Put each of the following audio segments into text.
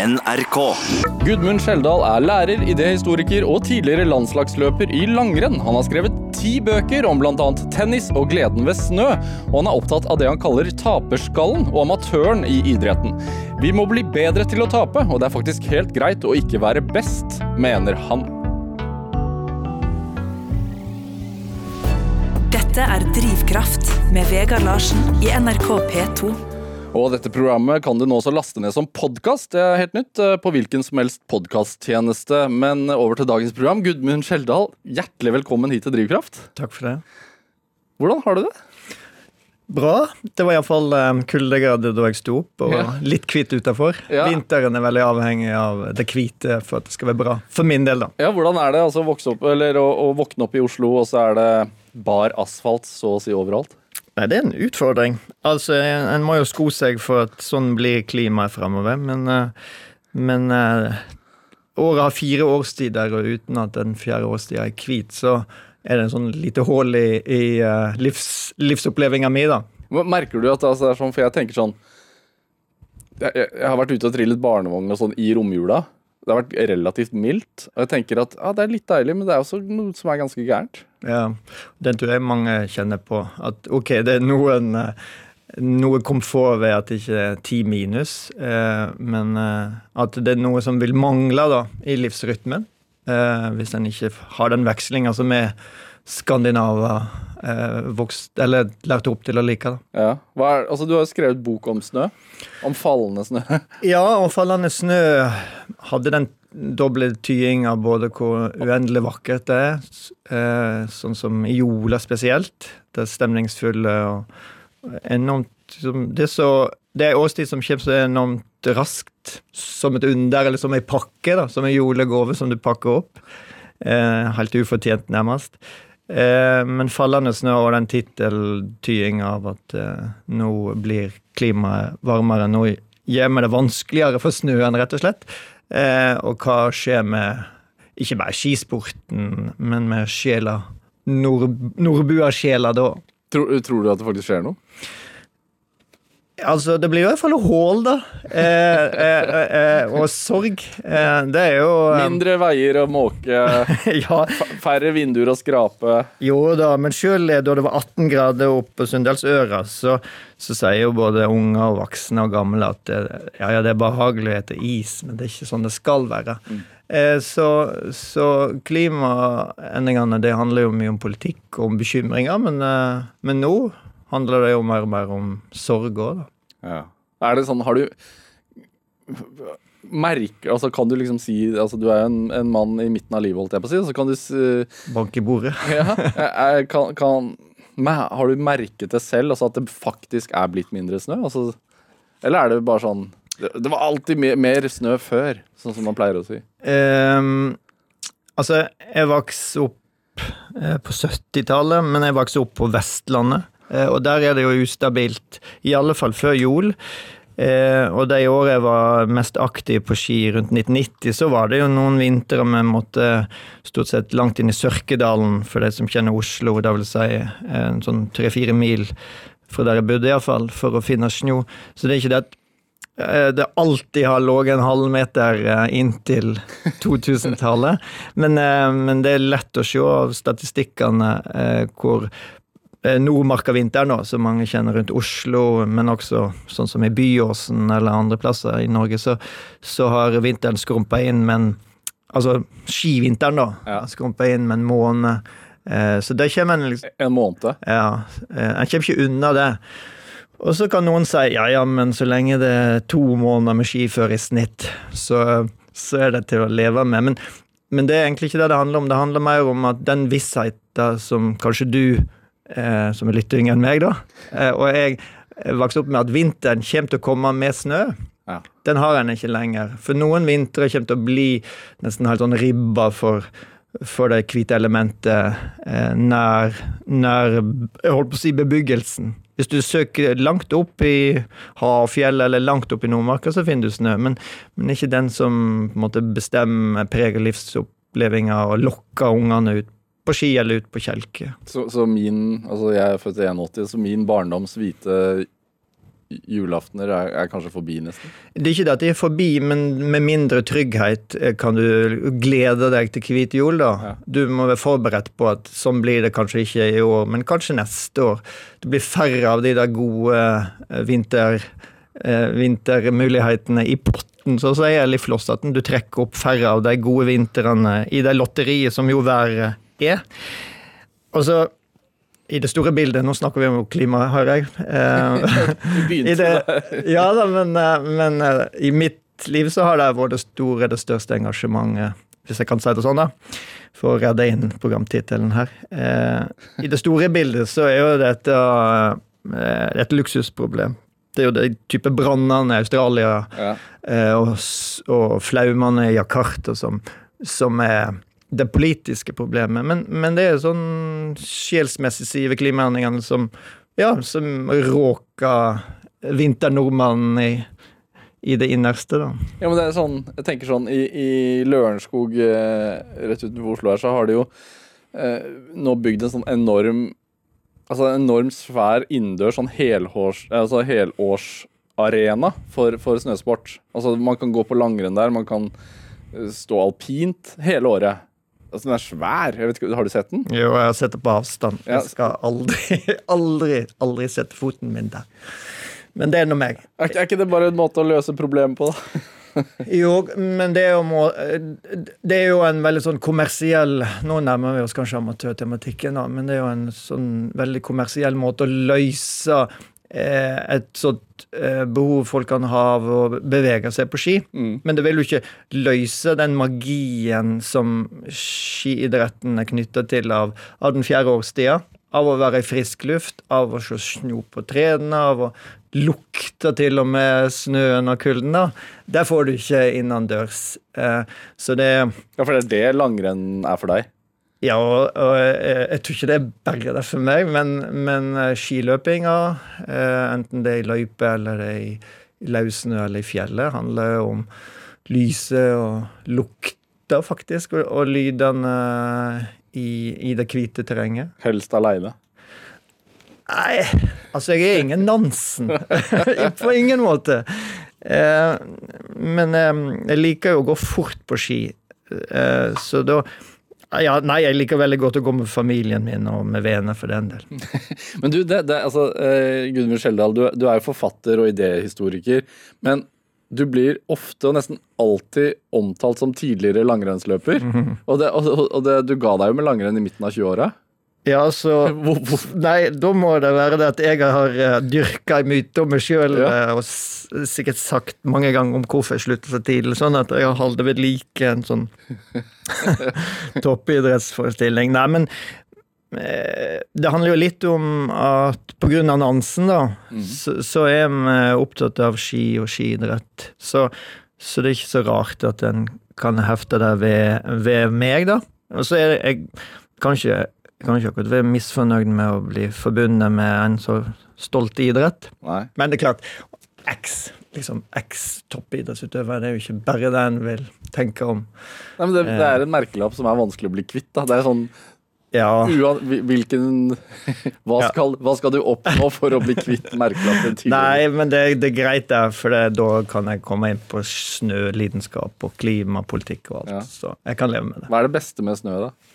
NRK. Gudmund Skjeldal er lærer, idéhistoriker og tidligere landslagsløper i langrenn. Han har skrevet ti bøker om bl.a. tennis og gleden ved snø, og han er opptatt av det han kaller taperskallen og amatøren i idretten. Vi må bli bedre til å tape, og det er faktisk helt greit å ikke være best, mener han. Dette er Drivkraft med Vegard Larsen i NRK P2. Og dette programmet kan du nå også laste ned som podkast. Det er helt nytt eh, på hvilken som helst podkasttjeneste. Men over til dagens program. Gudmund Skjeldal, hjertelig velkommen hit til Drivkraft. Takk for det. Hvordan har du det? Bra. Det var iallfall um, kuldegrader da jeg sto opp, og Ja. litt hvitt utafor. Ja. Vinteren er veldig avhengig av det hvite for at det skal være bra. For min del, da. Ja, Hvordan er det altså, å, opp, eller, å, å våkne opp i Oslo, og så er det bar asfalt så å si overalt? Nei, det er en utfordring. Altså, en, må jo sko seg for at sånn blir klimaet fremover, men, uh, men uh, året har fire årstider, og uten at den fjerde årstida er hvit, så er det en sånn lite hull i, i uh, livs, livsopplevelsen min, da. Merker du at altså, det er sånn, for jeg tenker sånn jeg jeg har vært ute og trillet barnevogn og sånn i romjula. Det har vært relativt mildt. Og jeg tenker at ja, det er litt deilig, men det er også noe som er ganske gærent. Ja, den tror jeg mange kjenner på. At ok, det er noen eh, noe komfort ved at det ikke er ti minus, eh, men eh, at det er noe som vil mangle da, i livsrytmen. Eh, hvis en ikke har den vekslinga som er skandinaver eh, vokst, eller lært opp til å like. da. Ja. Er, altså, du har jo skrevet bok om snø. Om fallende snø. Ja, og fallende snø hadde den doble av både hvor uendelig vakkert det er, eh, sånn som i Jola spesielt. Det stemningsfulle og enormt Det er så det er årstid som kommer så enormt raskt, som et under, eller som ei pakke, da, som en julegave som du pakker opp. Eh, helt ufortjent, nærmest. Eh, men fallende snø og den titteltyinga av at nå blir klimaet varmere, nå gjør vi det vanskeligere for snøen, rett og slett. Eh, og hva skjer med ikke bare skisporten, men med sjela, nord, nordbuasjela da? Tror, tror du at det faktisk skjer noe? Altså, det blir i hvert fall hål, da. Eh, eh, eh, og sorg. Eh, det er jo eh, Mindre veier å måke, Ja, færre vinduer å skrape. jo da, men sjøl da det var 18 grader oppe på Sunndalsøra, så, så sier jo både unge og voksne og gamle at ja, ja, det er behagelig å hete is, men det er ikke sånn det skal være. Eh, så, så klimaendringene det handler jo mye om politikk og om bekymringer, men, eh, men nå handler det jo mer og mer om sorg òg, da. Ja. Er det sånn, har du merker, altså Kan du liksom si altså Du er en, en mann i midten av livet, holdt jeg på å si. Så kan du s- Bank i bordet. ja, jeg- kan, kan, Har du merket det selv, altså at det faktisk er blitt mindre snø? Altså, eller er det bare sånn Det, det var alltid mer, mer snø før, sånn som man pleier å si. Um, altså, jeg vokste opp eh, på 70-tallet, men jeg vokste opp på Vestlandet. Eh, og der er det jo ustabilt, i alle fall før jul. Eh, og de årene jeg var mest aktiv på ski rundt 1990, så var det jo noen vintre vi måtte stort sett langt inn i Sørkedalen, for de som kjenner Oslo, det vil si eh, en sånn tre-fire mil fra der jeg bodde, iallfall, for å finne snø. Så det er ikke det at det alltid har ligget en halvmeter inntil 2000-tallet. Men, men det er lett å se av statistikkene hvor Nordmarka-vinteren, som mange kjenner rundt Oslo, men også sånn som i Byåsen eller andre plasser i Norge, så, så har vinteren skrumpa inn men Altså skivinteren, da. Ja. Skrumpa inn med en måned. Eh, så der kommer en liksom En måned. ja, eh, en kommer ikke unna det. Og så kan noen si ja, ja, men så lenge det er to måneder med skiføre i snitt, så, så er det til å leve med. Men, men det er egentlig ikke det det handler om. Det handler mer om at den vissheten som kanskje du, eh, som er litt yngre enn meg, da, eh, og jeg eh, vokste opp med at vinteren kommer til å komme med snø. Ja. Den har en ikke lenger. For noen vintre kommer til å bli nesten helt sånn ribba for, for det hvite elementet eh, nær, nær Jeg holdt på å si bebyggelsen. Hvis du søker langt opp i havfjell eller langt opp i Nordmarka, så finner du snø. Men, men ikke den som på en måte bestemmer, preger livsopplevelser og lokker ungene ut på ski eller ut på kjelke. Så, så min Altså, jeg er født i 81, så min barndoms hvite julaftener er, er kanskje forbi, nesten? Det er ikke det at de er forbi, men med mindre trygghet eh, kan du glede deg til hvit jul, da. Ja. Du må være forberedt på at sånn blir det kanskje ikke i år, men kanskje neste år. Det blir færre av de der gode eh, vinter, eh, vintermulighetene i potten, så sier Elif at Du trekker opp færre av de gode vintrene i det lotteriet som jo været er. Og så i det store bildet, nå snakker vi om klima, hører jeg. Eh, begynte i det, ja da, men, eh, men eh, i mitt liv så har det vært det store, det største engasjementet, hvis jeg kan si det sånn, da. For å redde inn programtittelen her. Eh, I det store bildet så er jo dette et luksusproblem. Det er jo de type brannene i Australia Ja. eh, og, og flaumene i Jakarta som, som er det politiske problemet. Men, men det er sånn sjelsmessig sive ved klimaendringene som, ja, som råker vinternordmannen i, i det innerste, da. Ja, men det er sånn, jeg tenker sånn, I, i Lørenskog, eh, rett utenfor Oslo her, så har de jo eh, nå bygd en sånn enorm Altså en enorm svær innendørs sånn helårs, altså helårsarena for, for snøsport. Altså Man kan gå på langrenn der, man kan eh, stå alpint hele året. Altså Den er svær. ikke, Har du sett den? Jo, jeg har sett det på avstand. Ja. Jeg skal aldri, aldri, aldri sette foten min der. Men det er nå meg. Er, er ikke det bare en måte å løse problemet på, da? Jo, men det er jo, det er jo en veldig sånn kommersiell Nå nærmer vi oss kanskje amatørtematikken, da, men det er jo en sånn veldig kommersiell måte å løse et sånt eh, behov folk kan ha av å bevege seg på ski. Mm. Men det vil jo ikke løse den magien som skiidretten er knytta til av, av den fjerde årstida. Av å være i frisk luft, av å se snop på trærne, av å lukte til og med snøen og kulden. da. Det får du ikke innendørs. Eh, så det Ja, For det er det langrenn er for deg? Ja, og, og jeg, jeg tror ikke det er bare det for meg, men, men eh, skiløpinga, eh, enten det er i løype eller det er i, i løssnø eller i fjellet, handler jo om lyset og lukta, faktisk, og, og lydene i, i det hvite terrenget. Helst aleine? Nei, altså jeg er ingen Nansen. på ingen måte. Eh, men eh, jeg liker jo å gå fort på ski, eh, så da ja, Nei, jeg liker veldig godt å gå med familien min og med venner, for den del. Men du, det, det, altså, eh, Gudmund Skjeldal, du, du er jo forfatter og idéhistoriker. Men du blir ofte og nesten alltid omtalt som tidligere langrennsløper. Og, det, og, og det, du ga deg jo med langrenn i midten av 20-åra. Ja, så Nei, da må det være det at jeg har uh, dyrka en myte om meg sjøl Ja. og sikkert sagt mange ganger om hvorfor jeg sluttet så tidlig, sånn at jeg har holdt ved like en sånn toppidrettsforestilling. Nei, men eh, det handler jo litt om at av Nansen, da, så, så er vi opptatt av ski og skiidrett. Så, så det er ikke så rart at en kan hefte det ved, ved meg, da. Og så er det jeg kanskje kan ikke akkurat være misfornøyd med å bli forbundet med en så stolt idrett. Nei. Men det er klart, X liksom eks-toppidrettsutøver. det er jo ikke bare det en vil tenke om. Nei, men det, det er en merkelapp som er vanskelig å bli kvitt. Da. Det er sånn Ja, Hvilken hva skal, hva skal du oppnå for å bli kvitt merkelappen? Nei, men det, det er greit, der, for det, da kan jeg komme inn på snølidenskap og klimapolitikk og alt. Ja. Så jeg kan leve med det. Hva er det beste med snø, da?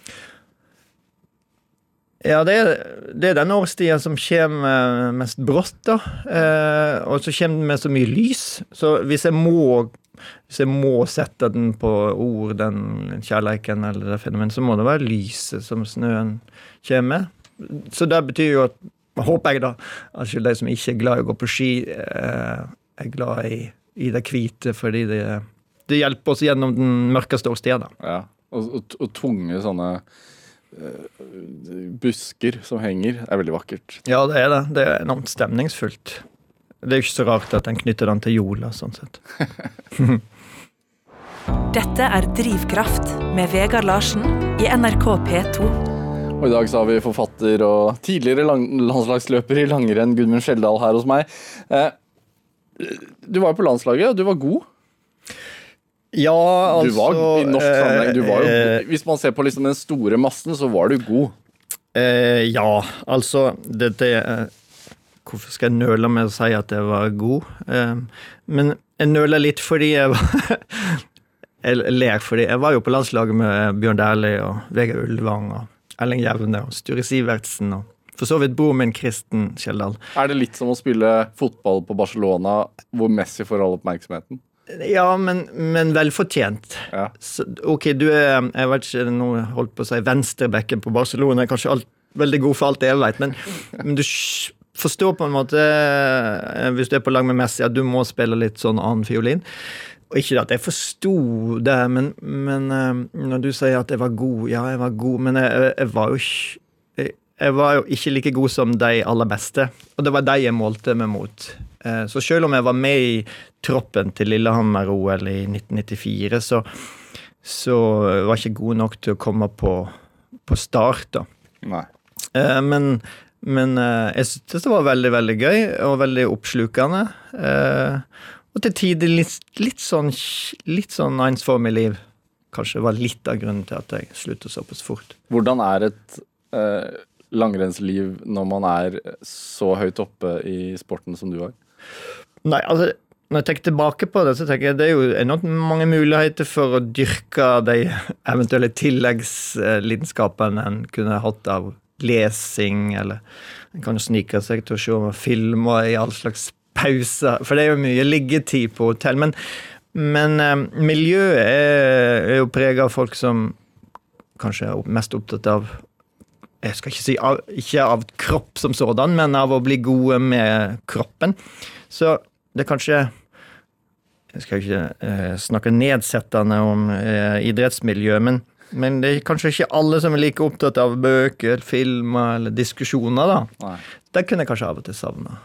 Ja, det er, det er den årstida som kommer mest brått, da. Eh, og så kommer den med så mye lys. Så hvis jeg må hvis jeg må sette den på ord, den kjærleiken eller det fenomenet, så må det være lyset som snøen kommer med. Så det betyr jo at Håper jeg, da, at selv de som ikke er glad i å gå på ski, eh, er glad i, i det hvite, fordi det, det hjelper oss gjennom den mørkeste årstida, da. Ja. Og, og, og tunge sånne eh, busker som henger, er veldig vakkert. Ja, det er det. Det er enormt stemningsfullt. Det er ikke så rart at en knytter den til jola, sånn sett. Dette er Drivkraft med Vegard Larsen i NRK P2. Og i dag så har vi forfatter og tidligere lang landslagsløper i langrenn, Gudmund Skjeldal, her hos meg. Eh, du var jo på landslaget, og du var god. Ja, altså Du var i norsk sammenheng. Du var jo, eh, hvis man ser på liksom den store massen, så var du god. eh, Ja, altså Dette eh, hvorfor skal jeg nøle med å si at jeg var god? Eh, men jeg nøler litt fordi jeg var Jeg ler fordi jeg var jo på landslaget med Bjørn Dæhlie og Vegard Ulvang og Erling Jevne og Sture Sivertsen og for så vidt broren min Kristen Kjeldal. Er det litt som å spille fotball på Barcelona, hvor Messi får all oppmerksomheten? Ja, men, men velfortjent. Ja. Så, ok, du er jeg vet ikke, nå holdt på å si venstrebekken på Barcelona. er Kanskje alt, veldig god for alt jeg vet, men, men du forstår på en måte, eh, hvis du er på lag med Messi, at du må spille litt sånn annen fiolin. Og ikke at jeg forsto det, men, men eh, når du sier at jeg var god Ja, jeg var god, men jeg, jeg, var jo ikke jeg var jo ikke like god som de aller beste, og det var de jeg målte meg mot. Eh, Så selv om jeg var med i troppen til Lillehammer-OL i 1994, så, så var jeg ikke god nok til å komme på, på start, da. Nei. Eh, Men, men eh, jeg syntes det var veldig, veldig gøy og veldig oppslukende. Og til tider litt, litt sånn litt sånn ensformig liv. Kanskje var litt av grunnen til at jeg sluttet såpass fort. Hvordan er et eh, langrennsliv når man er så høyt oppe i sporten som du var? Nei, altså når jeg tenker tilbake på det, så tenker jeg det er jo enormt mange muligheter for å dyrke de eventuelle tilleggslidenskapene en kunne hatt av lesing, eller en kan jo snike seg til å se filmer i all slags pauser, for det er jo mye liggetid på hotell. Men, men eh, miljøet er, er jo prega av folk som kanskje er mest opptatt av jeg skal ikke si av, ikke av kropp som sådan, men av å bli gode med kroppen. Så det er kanskje Jeg skal ikke eh, snakke nedsettende om eh, idrettsmiljø, men, men det er kanskje ikke alle som er like opptatt av bøker, filmer eller diskusjoner, da. Nei. Det kunne jeg kanskje av og til savne.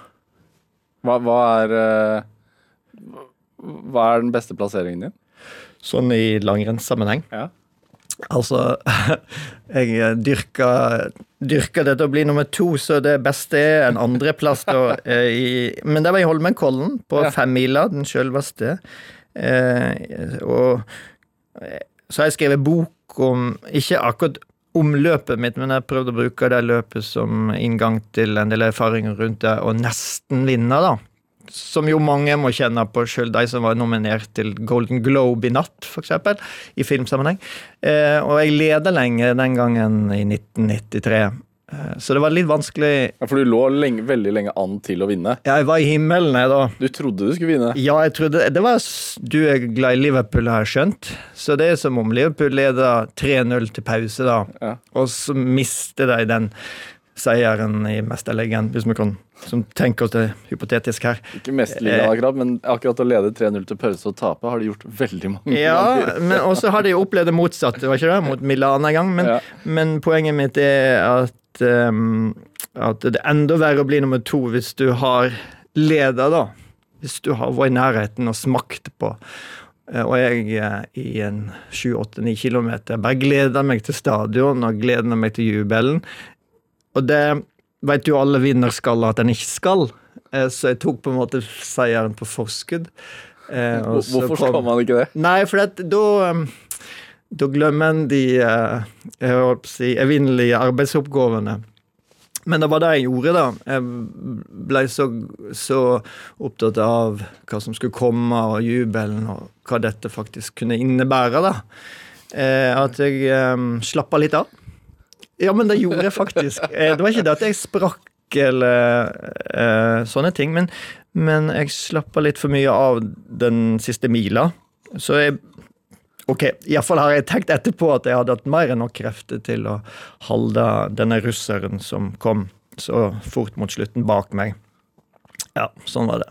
Hva, hva er eh, Hva er den beste plasseringen din? Sånn i langrennssammenheng. Ja. Altså, jeg dyrker, dyrker det til å bli nummer to, så det beste er en andreplass. eh, Men det var i Holmenkollen, på Ja. femmila, den sjølveste. Eh, og eh, så har jeg skrevet bok om Ikke akkurat om løpet mitt, men jeg har prøvd å bruke det løpet som inngang til en del erfaringer rundt det, og nesten vinne, da. Som jo mange må kjenne på, sjøl de som var nominert til Golden Globe i natt, f.eks., i filmsammenheng. Eh, og jeg leda lenge den gangen, i 1993. Eh, så det var litt vanskelig Ja, For du lå lenge, veldig lenge an til å vinne. Ja, jeg var i himmelen, jeg, da. Du trodde du skulle vinne. Ja, jeg trodde Det var Du er glad i Liverpool, har jeg skjønt. Så det er som om Liverpool leder 3-0 til pause, da. Ja. Og så mister de den seieren i mesterligaen, hvis vi kan som tenker oss det hypotetisk her. Ikke mesterligaen akkurat, men akkurat å lede 3-0 til pause og tape har de gjort veldig mange Ja, ganger. men også har de opplevd det motsatte, var ikke det? Mot Milan en gang. Men, Ja. men poenget mitt er at, um, at det er enda verre å bli nummer to hvis du har leder, da. Hvis du har vært i nærheten og smakt på. Eh, Og jeg eh, i en 7-8-9 kilometer bare gleder meg til stadion og gleder meg til jubelen. Og det vet jo alle vinnerskaller at en ikke skal. Eh, Så jeg tok på en måte seieren på forskudd. Eh, Hvorfor skal man ikke det? Nei, for da um, Da glemmer en de eh, jeg si, evinnelige arbeidsoppgavene. Men det var det jeg gjorde, da. Jeg ble så, så opptatt av hva som skulle komme, og jubelen, og hva dette faktisk kunne innebære, da. At jeg um, slappa litt av. Ja, men det gjorde jeg faktisk. Eh, det var ikke det at jeg sprakk eller eh, sånne ting, men, men jeg slappa litt for mye av den siste mila. Så jeg Ok, iallfall har jeg tenkt etterpå at jeg hadde hatt mer enn nok krefter til å holde denne russeren som kom så fort mot slutten bak meg. Ja, sånn var det.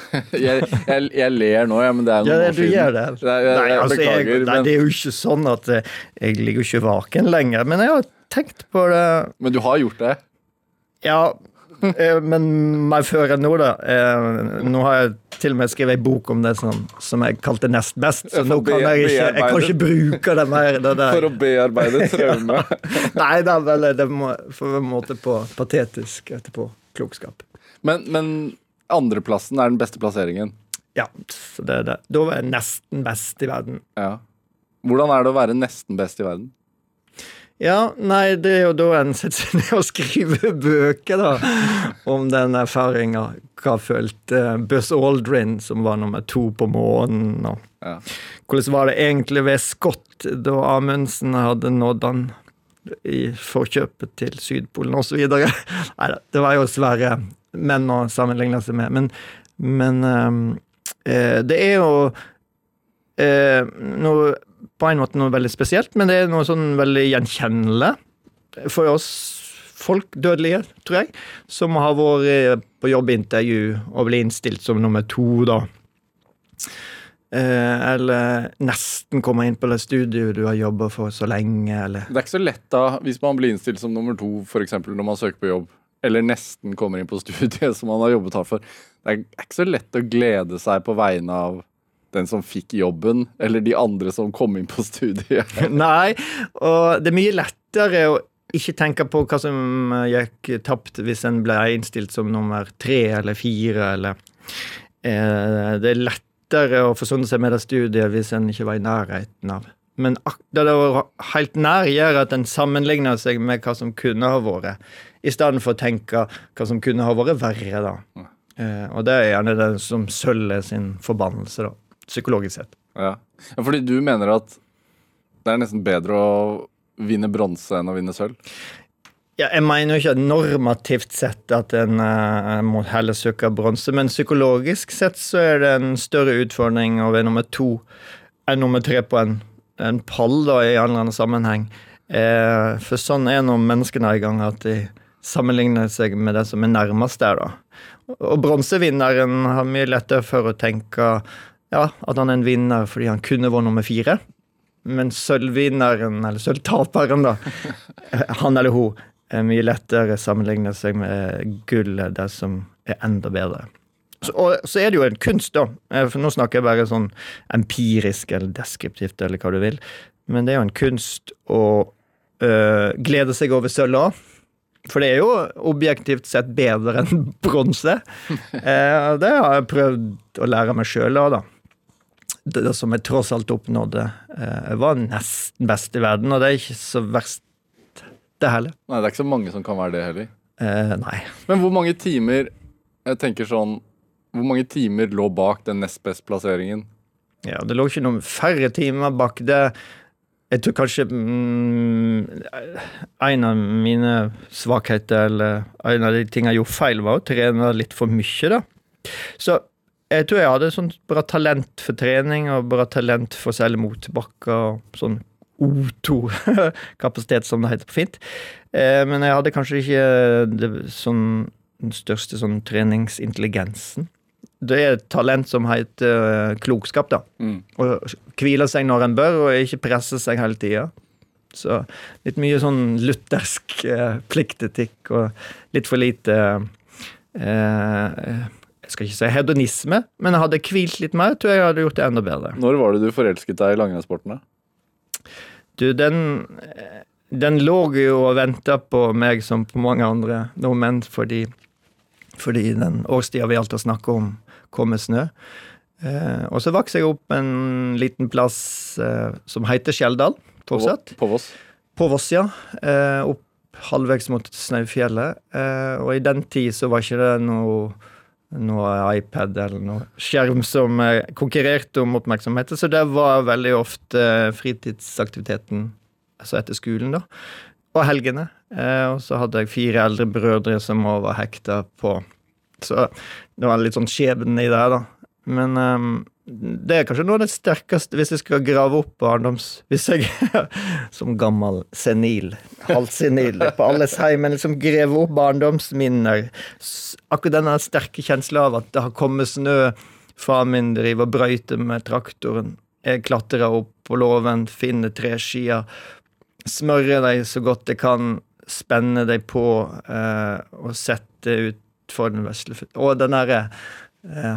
Jeg, jeg, jeg ler nå, ja, men det er noen Ja, år du siden. gjør det. Nei, jeg, Nei, altså, beklager, nei, det er jo ikke sånn at eh, jeg ligger ikke vaken lenger. Men jeg har tenkt på det men du har gjort det. Ja, eh, men meg før enn nå, da. Eh, Nå har jeg til og med skrevet ei bok om det som, som jeg kalte nest best, så nå kan jeg ikke Jeg kan ikke bruke det mer. Det. For å bearbeide traume. Nei, det er vel det må, for en måte på patetisk etterpå. Klokskap. Men, men andreplassen er den beste plasseringen. Ja, så det er det. Da var jeg nesten best i verden. Ja. Hvordan er det å være nesten best i verden? Ja, nei, det er jo da en setter seg ned og skriver bøker, da, om den erfaringa. Hva følte Buzz Aldrin, som var nummer to på månen, og Ja. hvordan var det egentlig ved Scott da Amundsen hadde nådd han i forkjøpet til Sydpolen, osv. Nei da, det var jo svære menn å sammenligne seg med. Men, men eh, det er jo eh, noe på en måte noe veldig spesielt, men det er noe sånn veldig gjenkjennelig for oss folk, dødelige, tror jeg, som har vært på jobbintervju og blir innstilt som nummer to, da. Eh, eller nesten komme inn på det studioet du har jobba for så lenge, eller Det er ikke så lett da, hvis man blir innstilt som nummer to, f.eks. når man søker på jobb, eller nesten kommer inn på studiet som man har jobbet hardt for. Det er ikke så lett å glede seg på vegne av den som fikk jobben, eller de andre som kom inn på studiet. Nei, og det er mye lettere å ikke tenke på hva som gikk tapt hvis en ble innstilt som nummer tre eller fire, eller eh, Det er lettere å forsone seg med det studiet hvis en ikke var i nærheten av. Men det å helt nær gjør at en sammenligner seg med hva som kunne ha vært, i stedet for å tenke hva som kunne ha vært verre, da. Eh, og det er gjerne det som sølvet sin forbannelse, da. Psykologisk sett. Ja. ja, fordi du mener at det er nesten bedre å vinne bronse enn å vinne sølv? Ja, jeg mener jo ikke normativt sett at en uh, må heller søke bronse, men psykologisk sett så er det en større utfordring å være nummer to enn nummer tre på en, en pall, da, i en eller annen sammenheng. Eh, for sånn er nå menneskene i gang, at de sammenligner seg med det som er nærmest der, da. Og bronsevinneren har mye lettere for å tenke ja, at han er en vinner fordi han kunne vært nummer fire. Men sølvvinneren, eller sølvtaperen, da, han eller hun, er mye lettere sammenlignet seg med gullet, det som er enda bedre. Så, og så er det jo en kunst, da. Eh, For nå snakker jeg bare sånn empirisk eller deskriptivt, eller hva du vil. Men det er jo en kunst å øh, glede seg over sølv òg. For det er jo objektivt sett bedre enn bronse. Eh, det har jeg prøvd å lære meg sjøl òg, da. Det, som jeg tross alt oppnådde, eh, var nesten best i verden, og det er ikke så verst, det heller. Nei, det er ikke så mange som kan være det heller. Eh, nei. Men hvor mange timer jeg tenker sånn, hvor mange timer lå bak den nest best plasseringen? Ja, det lå ikke noen færre timer bak det. Jeg tror kanskje mm, en av mine svakheter, eller en av de tingene jeg gjorde feil, var å trene litt for mye, da. Så jeg tror jeg hadde sånn bra talent for trening, og bra talent for særlig motbakker, og sånn O2-kapasitet, som det heter på fint. Eh, men jeg hadde kanskje ikke det, sånn, den største sånn treningsintelligensen. Det er et talent som heter eh, klokskap, da. Mm. Å hvile seg når en bør, og ikke presse seg hele tida. Så litt mye sånn luthersk eh, pliktetikk og litt for lite eh, Jeg skal ikke si hedonisme, men jeg hadde hvilt litt mer, tror jeg jeg hadde gjort det enda bedre. Når var det du forelsket deg i langrennssporten? da? Du, den Den lå jo og venta på meg som på mange andre nordmenn, fordi, fordi den årstida vi alltid snakker om, kom med snø. Eh, og så vokste jeg opp en liten plass eh, som heter Skjeldal, fortsatt. På Voss? På Voss, ja. Eh, opp halvveis mot Snaufjellet. Eh, og i den tid så var ikke det noe, noe iPad eller noe skjerm som eh, konkurrerte om oppmerksomheten, så det var veldig ofte eh, fritidsaktiviteten altså etter skolen, da. Og helgene. Eh, og så hadde jeg fire eldre brødre som òg var hekta på. Så det var litt sånn skjebnen i det, da. Men um, det er kanskje noe av det sterkeste, hvis jeg skal grave opp barndoms... Hvis jeg som gammel senil, halvsenil på alles hei, men liksom greve opp barndomsminner Akkurat denne sterke kjensla av at det har kommet snø, far min driver og brøyter med traktoren, jeg klatrer opp på låven, finner treskia, smører dem så godt jeg kan, spenne dem på eh, og setter ut for den vesle. Og den derre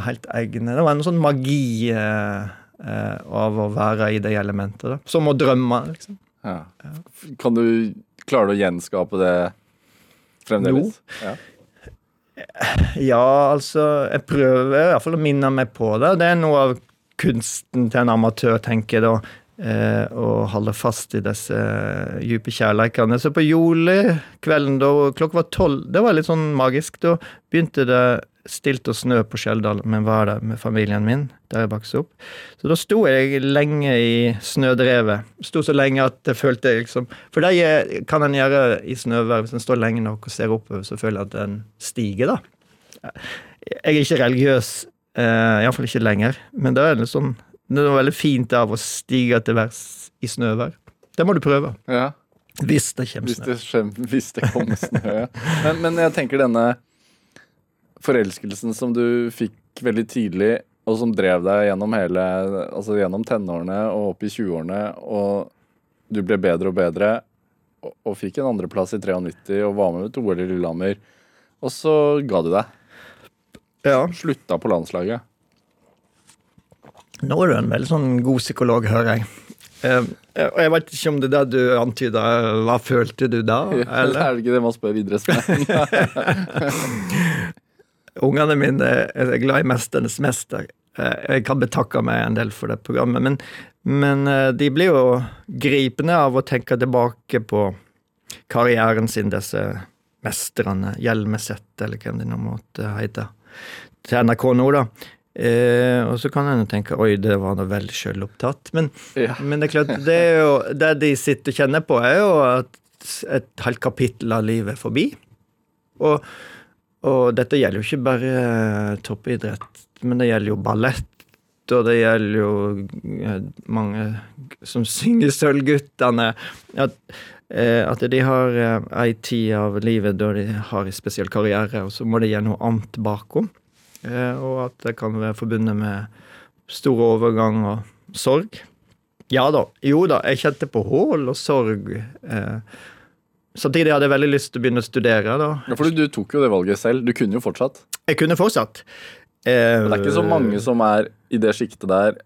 helt egne Det var en sånn magi eh, eh, av å være i det elementet. da. Som å drømme, liksom. Ja. Kan du Klarer du å gjenskape det fremdeles? Ja. Ja, altså Jeg prøver i hvert fall å minne meg på det. Det er noe av kunsten til en amatør, tenker jeg da. eh, og holde fast i disse dype kjærleikene. Så på julekvelden da klokka var tolv, det var litt sånn magisk. Da begynte det stilt og snø på Skjeldal, men var der med familien min, der jeg vokste opp. Så da sto jeg lenge i snødrevet. Sto så lenge at jeg følte liksom For det kan en gjøre i snøvær. Hvis en står lenge nok og ser oppover, så føler jeg at den stiger, da. Jeg er ikke religiøs, eh, iallfall ikke lenger, men det er litt sånn det er veldig fint av å stige til værs i snøvær. Det må du prøve. Ja. Hvis det kommer snø. hvis det kommer snø. ja. Men, men jeg tenker denne forelskelsen som du fikk veldig tidlig, og som drev deg gjennom hele Altså gjennom tenårene og opp i 20-årene, og du ble bedre og bedre, og, og fikk en andreplass i 93 og var med ved OL i Lillehammer, og så ga du deg. Ja. Slutta på landslaget. Nå er du en veldig sånn god psykolog, hører jeg. Eh, Og jeg vet ikke om det der du antyda, hva følte du da? Eller Eller? er det ikke det man spør idrettsmenn? Ungene mine er glad i 'Mesternes mester'. Eh, Jeg kan betakke meg en del for det programmet, men, men eh, de blir jo gripende av å tenke tilbake på karrieren sin, disse mesterne. Hjelmeset, eller hvem de nå måtte hete. Til NRK nå, da. Eh, og så kan en tenke oi, det var noe veldig sjølopptatt. Men, ja. men det er klart, det, er jo, det de sitter og kjenner på, er jo at et halvt kapittel av livet er forbi. Og, og dette gjelder jo ikke bare eh, toppidrett, men det gjelder jo ballett. Og det gjelder jo eh, mange som synger Sølvguttene. At, eh, at de har ei tid av livet da de har en spesiell karriere, og så må de gjøre noe annet bakom. Og at det kan være forbundet med stor overgang og sorg. Ja da. Jo da, jeg kjente på hål og sorg. Eh, samtidig hadde jeg veldig lyst til å begynne å studere. da. Ja, for du, du tok jo det valget selv. Du kunne jo fortsatt. Jeg kunne fortsatt. Eh, Men det er ikke så mange som er i det sjiktet der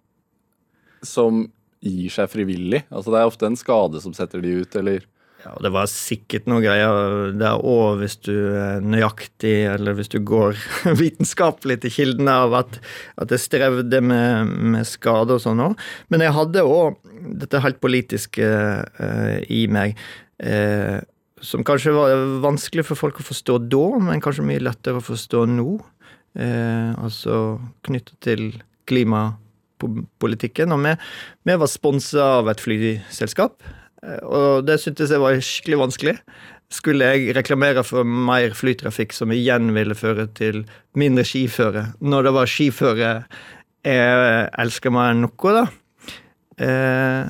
som gir seg frivillig. Altså Det er ofte en skade som setter de ut, eller Ja, det var sikkert noe greier der òg, hvis du er nøyaktig, eller hvis du går vitenskapelig til kildene av at, at jeg strevde med, med skade og sånn òg. Men jeg hadde òg dette helt politiske eh, i meg. Eh, som kanskje var vanskelig for folk å forstå da, men kanskje mye lettere å forstå nå. Eh, altså knyttet til klimapolitikken. Og vi, vi var sponsa av et flyselskap, eh, og det syntes jeg var skikkelig vanskelig. Skulle jeg reklamere for mer flytrafikk, som igjen ville føre til mindre skiføre, når det var skiføre jeg elsker meg noe, da. Eh,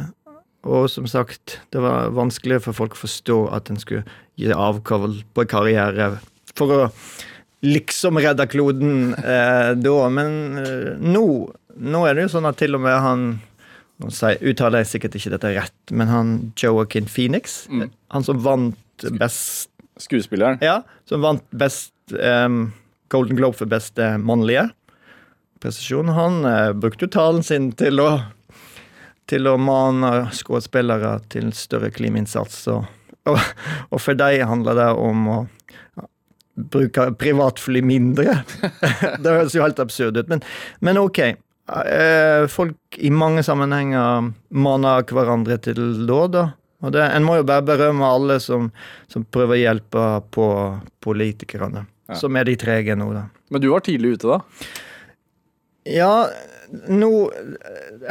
og som sagt, det var vanskelig for folk å forstå at en skulle gi avkall på karriere for å liksom redde kloden eh, da. Men eh, nå, nå er det jo sånn at til og med han Nå sier- uttaler jeg sikkert ikke dette rett, men han Joaquin Phoenix, Mm. han som vant best skuespilleren. ja, som vant best em, Golden Globe for beste mannlige presisjon. Han eh, brukte jo talen sin til å til å mane skuespillere til større klimainnsats. Og, og, og for dem handler det om å bruke privatfly mindre. det høres jo helt absurd ut, men, men ok. Eh, folk i mange sammenhenger maner hverandre til dåd. Og det, En må jo bare berømme alle som, som prøver å hjelpe på politikerne, Ja. som er de trege nå, da. Men du var tidlig ute, da. Ja, nå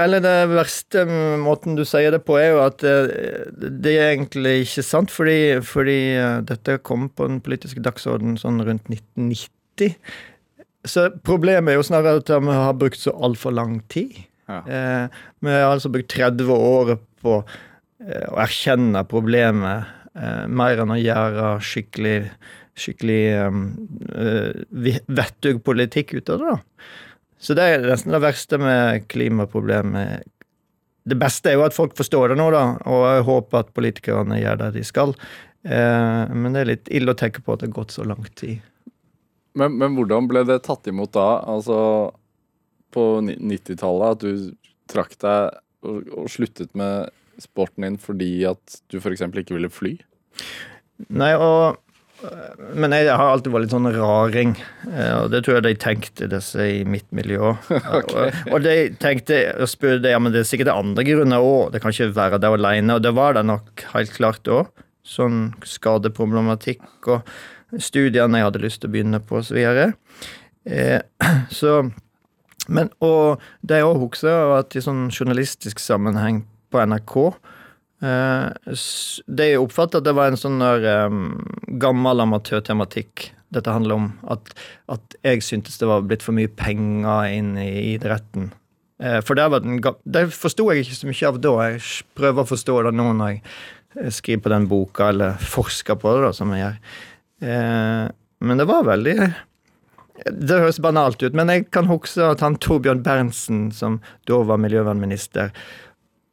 Eller det verste måten du sier det på, er jo at eh, det er egentlig ikke sant, fordi, fordi eh, dette kom på den politiske dagsordenen sånn rundt 1990. Så problemet er jo snarere at vi har brukt så altfor lang tid. Ja. Eh, vi har altså brukt 30 år på eh, å erkjenne problemet, eh, mer enn å gjøre skikkelig skikkelig um, uh, vettug politikk ut av det. da. Så det er nesten det verste med klimaproblemet. Det beste er jo at folk forstår det nå, da, og jeg håper at politikerne gjør det de skal. Eh, men det er litt ille å tenke på at det har gått så lang tid. Men, men hvordan ble det tatt imot da? Altså på 90-tallet, at du trakk deg og, og sluttet med sporten din fordi at du f.eks. ikke ville fly? Nei, og Men jeg har alltid vært litt sånn raring, eh, og det tror jeg de tenkte disse i mitt miljø okay. og, de tenkte og spurte ja, men det er sikkert andre grunner òg, det kan ikke være det alene. Og det var det nok helt klart òg. Sånn skadeproblematikk og studiene jeg hadde lyst til å begynne på osv. Eh, så men, og det jeg òg husker, at i sånn journalistisk sammenheng på NRK det jeg oppfattet at det var en sånn der um, gammel amatørtematikk. Dette handler om at, at, jeg syntes det var blitt for mye penger inn i idretten. Uh, for det, den, det forsto jeg ikke så mye av da. Jeg prøver å forstå det nå når jeg skriver på den boka, eller forsker på det, da, som jeg gjør. Men det var veldig Det høres banalt ut, men jeg kan huske at han Torbjørn Berntsen, som da var miljøvernminister,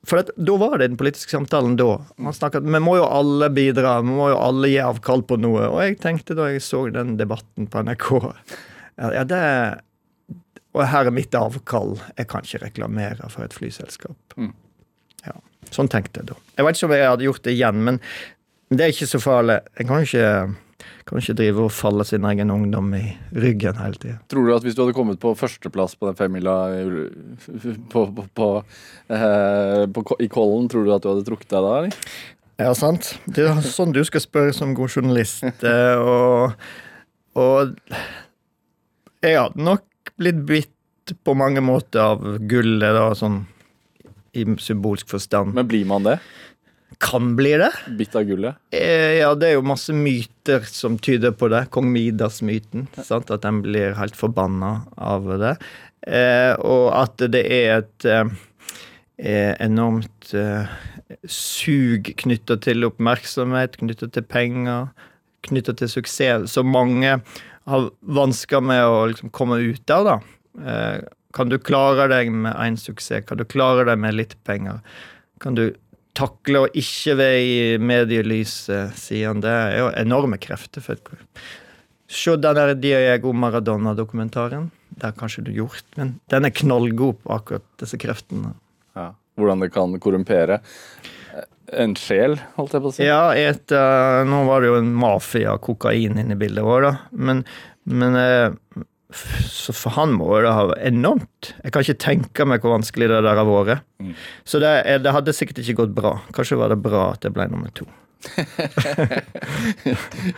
for at, da var det den politiske samtalen da. Man snakket, Vi må jo alle bidra, vi må jo alle gi avkall på noe. Og jeg tenkte da jeg så den debatten på NRK ja, det Og her er mitt avkall. Jeg kan ikke reklamere for et flyselskap. Mm. Ja, Sånn tenkte jeg da. Jeg vet ikke om jeg hadde gjort det igjen, men det er ikke så farlig. Jeg kan jo ikke kan ikke drive og falle sin egen ungdom i ryggen hele tida. Tror du at hvis du hadde kommet på førsteplass på den femmila på, på, på, eh, i Kollen, tror du at du hadde trukket deg da, eller? Ja, sant. Det er sånn du skal spørre som god journalist. Eh, og, og jeg hadde nok blitt bitt på mange måter av gullet, da, sånn i symbolsk forstand. Men blir man det? Kan bli det. Bitt av gullet? Eh, ja, det er jo masse myter som tyder på det. Kong Midas-myten. At den blir helt forbanna av det. Eh, og at det er et eh, enormt sug knytta til oppmerksomhet, knytta til penger, knytta til suksess, som mange har vansker med å liksom komme ut av. da. Kan du klare deg med én suksess? Kan du klare deg med litt penger? Kan du takle å ikke være i medielyset, sier han. Det er jo enorme krefter. for Se den der Diego Maradona-dokumentaren. Det har kanskje du gjort, men den er knallgod på akkurat disse kreftene. Ja, Hvordan det kan korrumpere en sjel, holdt jeg på å si? Ja, et, uh, nå var det jo en mafia, kokain inne i bildet vårt, da. Men, men uh, så for han må det ha vært enormt. Jeg kan ikke tenke meg hvor vanskelig det der har vært. Mm. Så det, det, hadde sikkert ikke gått bra. Kanskje var det bra at jeg ble nummer to.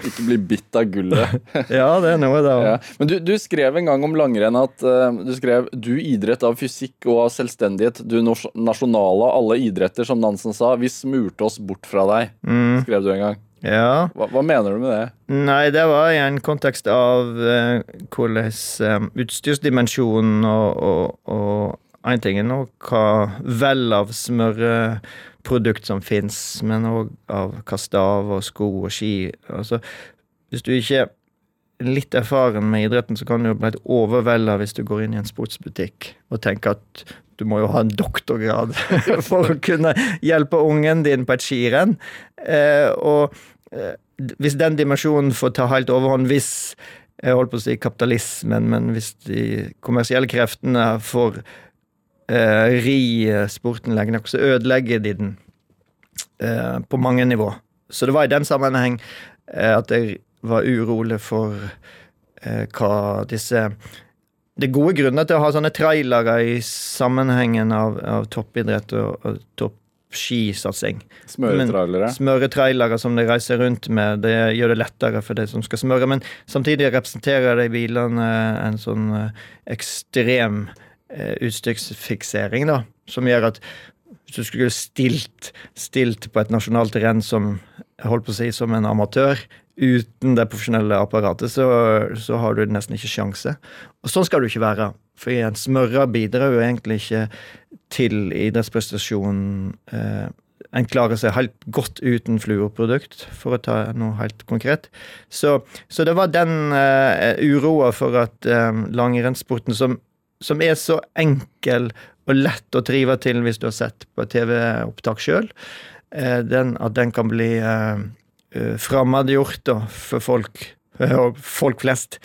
ikke bli bitt av gullet. ja, det er noe, det ja. Men du, du, skrev en gang om langrenn at uh, du skrev du idrett av fysikk og av selvstendighet, du nasjonale av alle idretter, som Nansen sa, vi smurte oss bort fra deg. Mm. Skrev du en gang. Ja. Hva, hva, mener du med det? Nei, det var i en kontekst av uh, hvordan uh, utstyrsdimensjonen og, og, en ting er nå hva vel av smøreprodukt som fins, men òg av hva stav og sko og ski. Altså, hvis du ikke er litt erfaren med idretten, så kan du jo bli overvelda hvis du går inn i en sportsbutikk og tenker at du må jo ha en doktorgrad for å kunne hjelpe ungen din på et skirenn. Eh, og hvis den dimensjonen får ta helt overhånd, hvis jeg holdt på å si kapitalismen, men hvis de kommersielle kreftene får eh, ri sporten lenge nok, så ødelegger de den eh, på mange nivå. Så det var i den sammenheng eh, at jeg var urolig for eh, hva disse det er gode grunner til å ha sånne trailere i sammenhengen av, av toppidrett og, og topp skisatsing. Smøretrailere? Smøretrailere som de reiser rundt med. Det gjør det lettere for de som skal smøre. Men samtidig representerer de bilene en sånn eh, ekstrem eh, utstyrsfiksering, da. Som gjør at hvis du skulle stilt, stilt på et nasjonalt renn som holdt på å si som en amatør, uten det profesjonelle apparatet, så, så har du nesten ikke sjanse. Og sånn skal du ikke være. For igjen, smører bidrar jo egentlig ikke til idrettsprestasjonen. Eh, en klarer seg helt godt uten fluorprodukt, for å ta noe helt konkret. Så, så det var den eh, uroa for at eh, langrennssporten, som, som, er så enkel og lett å trive til hvis du har sett på TV-opptak sjøl, uh, at den kan bli uh, fremmedgjort for folk, folk flest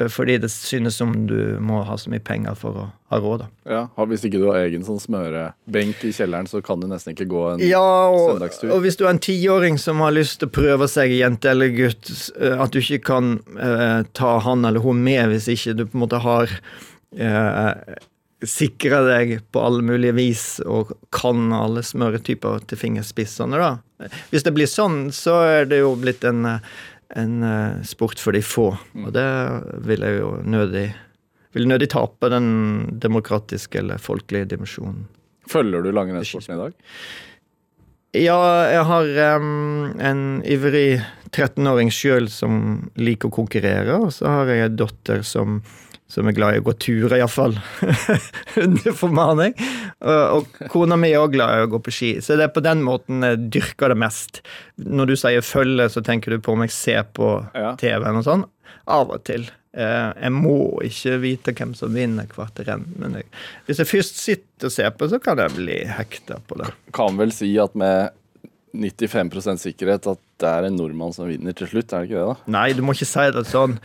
eh, fordi det synes som du må ha så mye penger for å ha råd. da. Ja, Hvis ikke du har egen sånn smørebenk i kjelleren, så kan du nesten ikke gå en Ja, og, Søndagstur. og hvis du er en tiåring som har lyst til å prøve seg, jente eller gutt, eh, at du ikke kan eh, ta han eller hun med hvis ikke du på en måte har eh, sikra deg på alle mulige vis og kan alle smøretyper til fingerspissene, da. Hvis det blir sånn, så er det jo blitt en, en eh, sport for de få, og det vil jeg jo nødig vil nødig tape den demokratiske eller folkelige dimensjonen. Følger du langrennssporten i dag? Ja, jeg har um, en ivrig 13-åring sjøl som liker å konkurrere, og så har jeg en datter som, som er glad i å gå turer, iallfall. Under formaning. Og, og kona mi er òg glad i å gå på ski, så det er på den måten jeg dyrker det mest. Når du sier følge, så tenker du på om jeg ser på Ja. TV-en og sånn. Av og til. Eh, Jeg må ikke vite hvem som vinner hvert renn, men jeg, hvis jeg først sitter og ser på, så kan jeg bli hekta på det. Kan vel si at med 95 sikkerhet at det er en nordmann som vinner til slutt, er det ikke det? da? Nei, du må ikke si det sånn.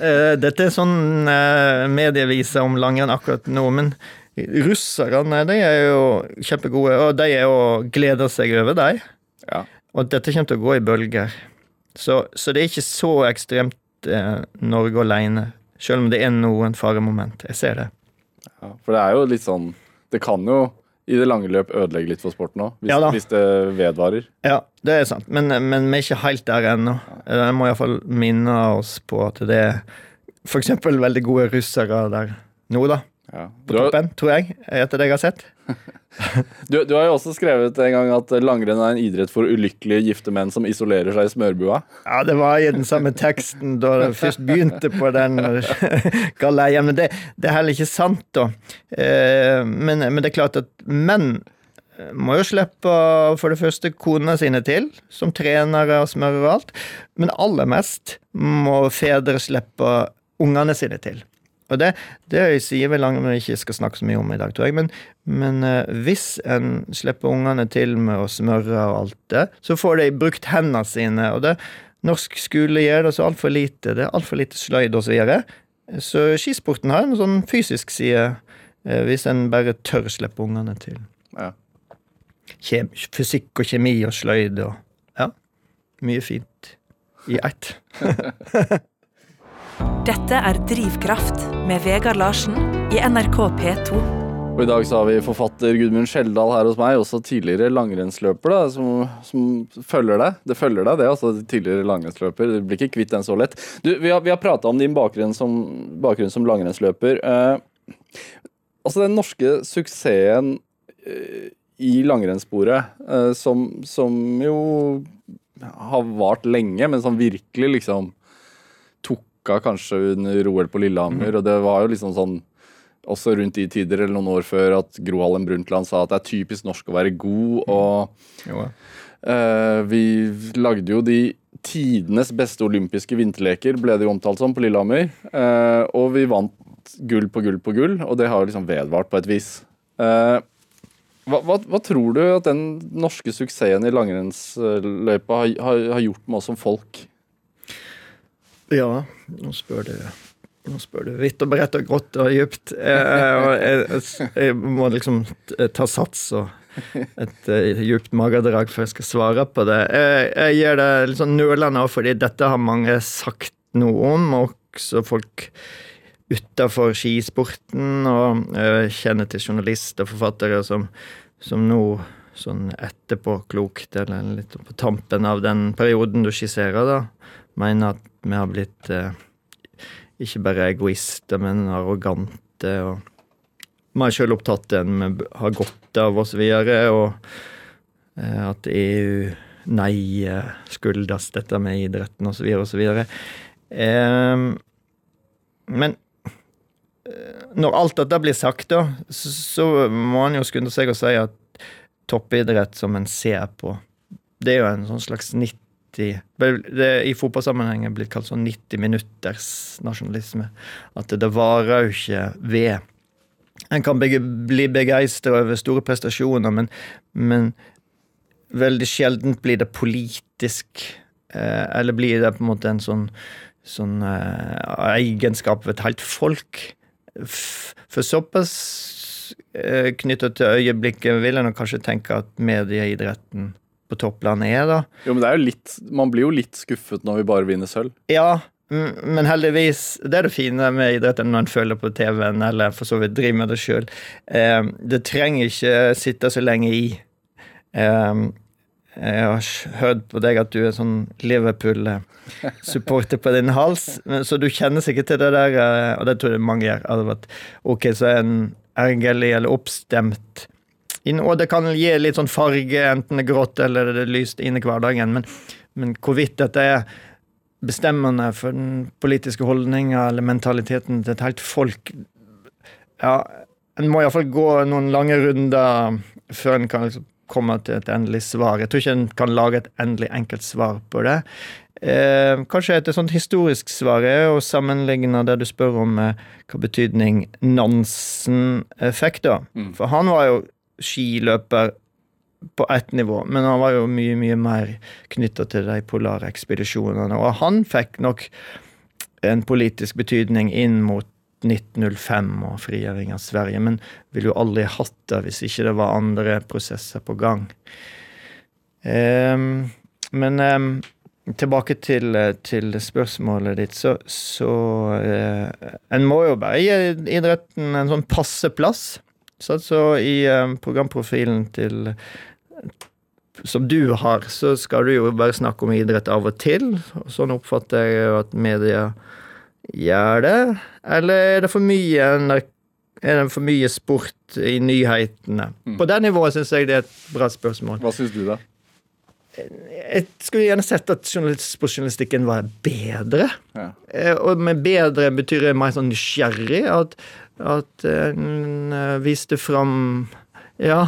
Eh, Dette er sånn uh, medieviser om langrenn akkurat nå, men russerne de er jo kjempegode, og de er jo gleder seg over dem. Ja. Og dette kommer til å gå i bølger. Så, så det er ikke så ekstremt eh, Norge alene, selv om det er noen faremoment. Jeg ser det. ja. For det er jo litt sånn Det kan jo i det lange løp ødelegge litt for sporten òg, hvis, Ja hvis det vedvarer. Ja, det er sant, men, men vi er ikke helt der ennå. Jeg må iallfall minne oss på at det er f.eks. veldig gode russere der nå, da. Ja. På toppen, tror jeg, etter det jeg har sett. Du, du har jo også skrevet en gang at langrenn er en idrett for ulykkelige gifte menn som isolerer seg i smørbua. Ja, det var i den samme teksten da jeg først begynte på den galeien. Men det, det er heller ikke sant, da. Eh, men, men det er klart at menn må jo slippe for det første konene sine til, som trenere og smører og alt. Men aller mest må fedre slippe ungene sine til. Og det, det sier vel langt vi ikke skal snakke så mye om i dag, tror jeg. Men, men eh, hvis en slipper ungene til med å smøre og alt det, så får de brukt hendene sine. Og det, norsk skole gjør det så altfor lite. Det er altfor lite sløyd osv. Så, videre. så skisporten har en sånn fysisk side, eh, hvis en bare tør slippe ungene til. Ja. Kjem, fysikk og kjemi og sløyd og Ja. Mye fint i ett. Dette er Drivkraft med Vegard Larsen i NRK P2. Og I dag så har vi forfatter Gudmund Skjeldal her hos meg, også tidligere langrennsløper, da, som, som følger deg. Det følger deg, det, altså tidligere langrennsløper. Du blir ikke kvitt den så lett. Du, vi har, vi har prata om din bakgrunn som, bakgrunn som langrennsløper. Eh, altså den norske suksessen eh, i langrennssporet, eh, som, som jo har vart lenge, men som virkelig liksom tok kanskje under OL på Lillehammer, og det var jo liksom sånn også rundt de tider eller noen år før at Gro Harlem Brundtland sa at det er typisk norsk å være god, og Jo. uh, vi lagde jo de tidenes beste olympiske vinterleker, ble det jo omtalt som, på Lillehammer. Uh, og vi vant gull på gull på gull, og det har jo liksom vedvart på et vis. Uh, hva, hva, hva tror du at den norske suksessen i langrennsløypa har, har, har gjort med oss som folk? Ja, nå spør du nå spør du vidt og bredt og grått og dypt. Jeg, jeg, jeg må liksom ta sats og et dypt djupt magedrag før jeg skal svare på det. Jeg, jeg gir det litt sånn nølende òg, fordi dette har mange sagt noe om, også folk utafor skisporten. Og kjenner til journalister og forfattere som, som nå sånn etterpåklokt, eller litt på tampen av den perioden du skisserer, da, mener at vi har blitt eh, ikke bare egoister, men arrogante. og Vi har selv opptatt en vi har godt av, og videre. Og eh, at EU nei skyldes dette med idretten, og og så videre. Eh, men når alt dette blir sagt, da, så, så må en jo skynde seg å si at toppidrett som en ser på, det er jo en sånn slags 90 vel, det I fotballsammenheng er blitt kalt sånn 90 minutters nasjonalisme. At det varer jo ikke ved. En kan bege, bli begeistra over store prestasjoner, men, men veldig sjeldent blir det politisk. Eh, eller blir det på en måte en sånn sånn eh, egenskap ved et helt folk. F- For såpass eh, knytta til øyeblikket vil nok kanskje tenke at medieidretten på topplandet er, da. Jo, men det er jo litt Man blir jo litt skuffet når vi bare vinner sølv. Ja, men heldigvis Det er det fine med idretten når en følger på TV-en, eller for så vidt driver med det sjøl. Det trenger ikke sitte så lenge i. Eh, Jeg har hørt på deg at du er sånn Liverpool-supporter på din hals, så du kjenner sikkert til det der, eh, og det tror jeg mange gjør, at ok, så er en ergerlig eller oppstemt og det kan gi litt sånn farge, enten det er grått eller det er lyst inn i hverdagen, men, men hvorvidt dette er bestemmende for den politiske holdninga eller mentaliteten til et helt folk Ja, en må iallfall gå noen lange runder før en kan liksom komme til et endelig svar. Jeg tror ikke en kan lage et endelig enkelt svar på det. Eh, kanskje et sånt historisk svar er å sammenligne det du spør om, med hva betydning Nansen eh, fikk, da. Mm. For han var jo skiløper på ett nivå, men han var jo mye, mye mer knytta til de polare ekspedisjonene. Og han fikk nok en politisk betydning inn mot 1905 og frigjøring av Sverige, men ville jo aldri hatt det hvis ikke det var andre prosesser på gang. Um, men um, tilbake til, eh, til spørsmålet ditt, så, så uh, En må jo bare gi idretten en sånn passe plass. Så så i um, programprofilen til som du har, så skal du jo bare snakke om idrett av og til. og Sånn oppfatter jeg jo at media gjør det. Eller er det for mye er det for mye sport i nyhetene? På det nivået syns jeg det er et bra spørsmål. Hva syns du, da? Jeg skulle gjerne sett at journalistikken sportsjournalistikken var bedre. Ja. Eh, Og med bedre betyr det mer sånn nysgjerrig. At, at en eh, viste fram ja,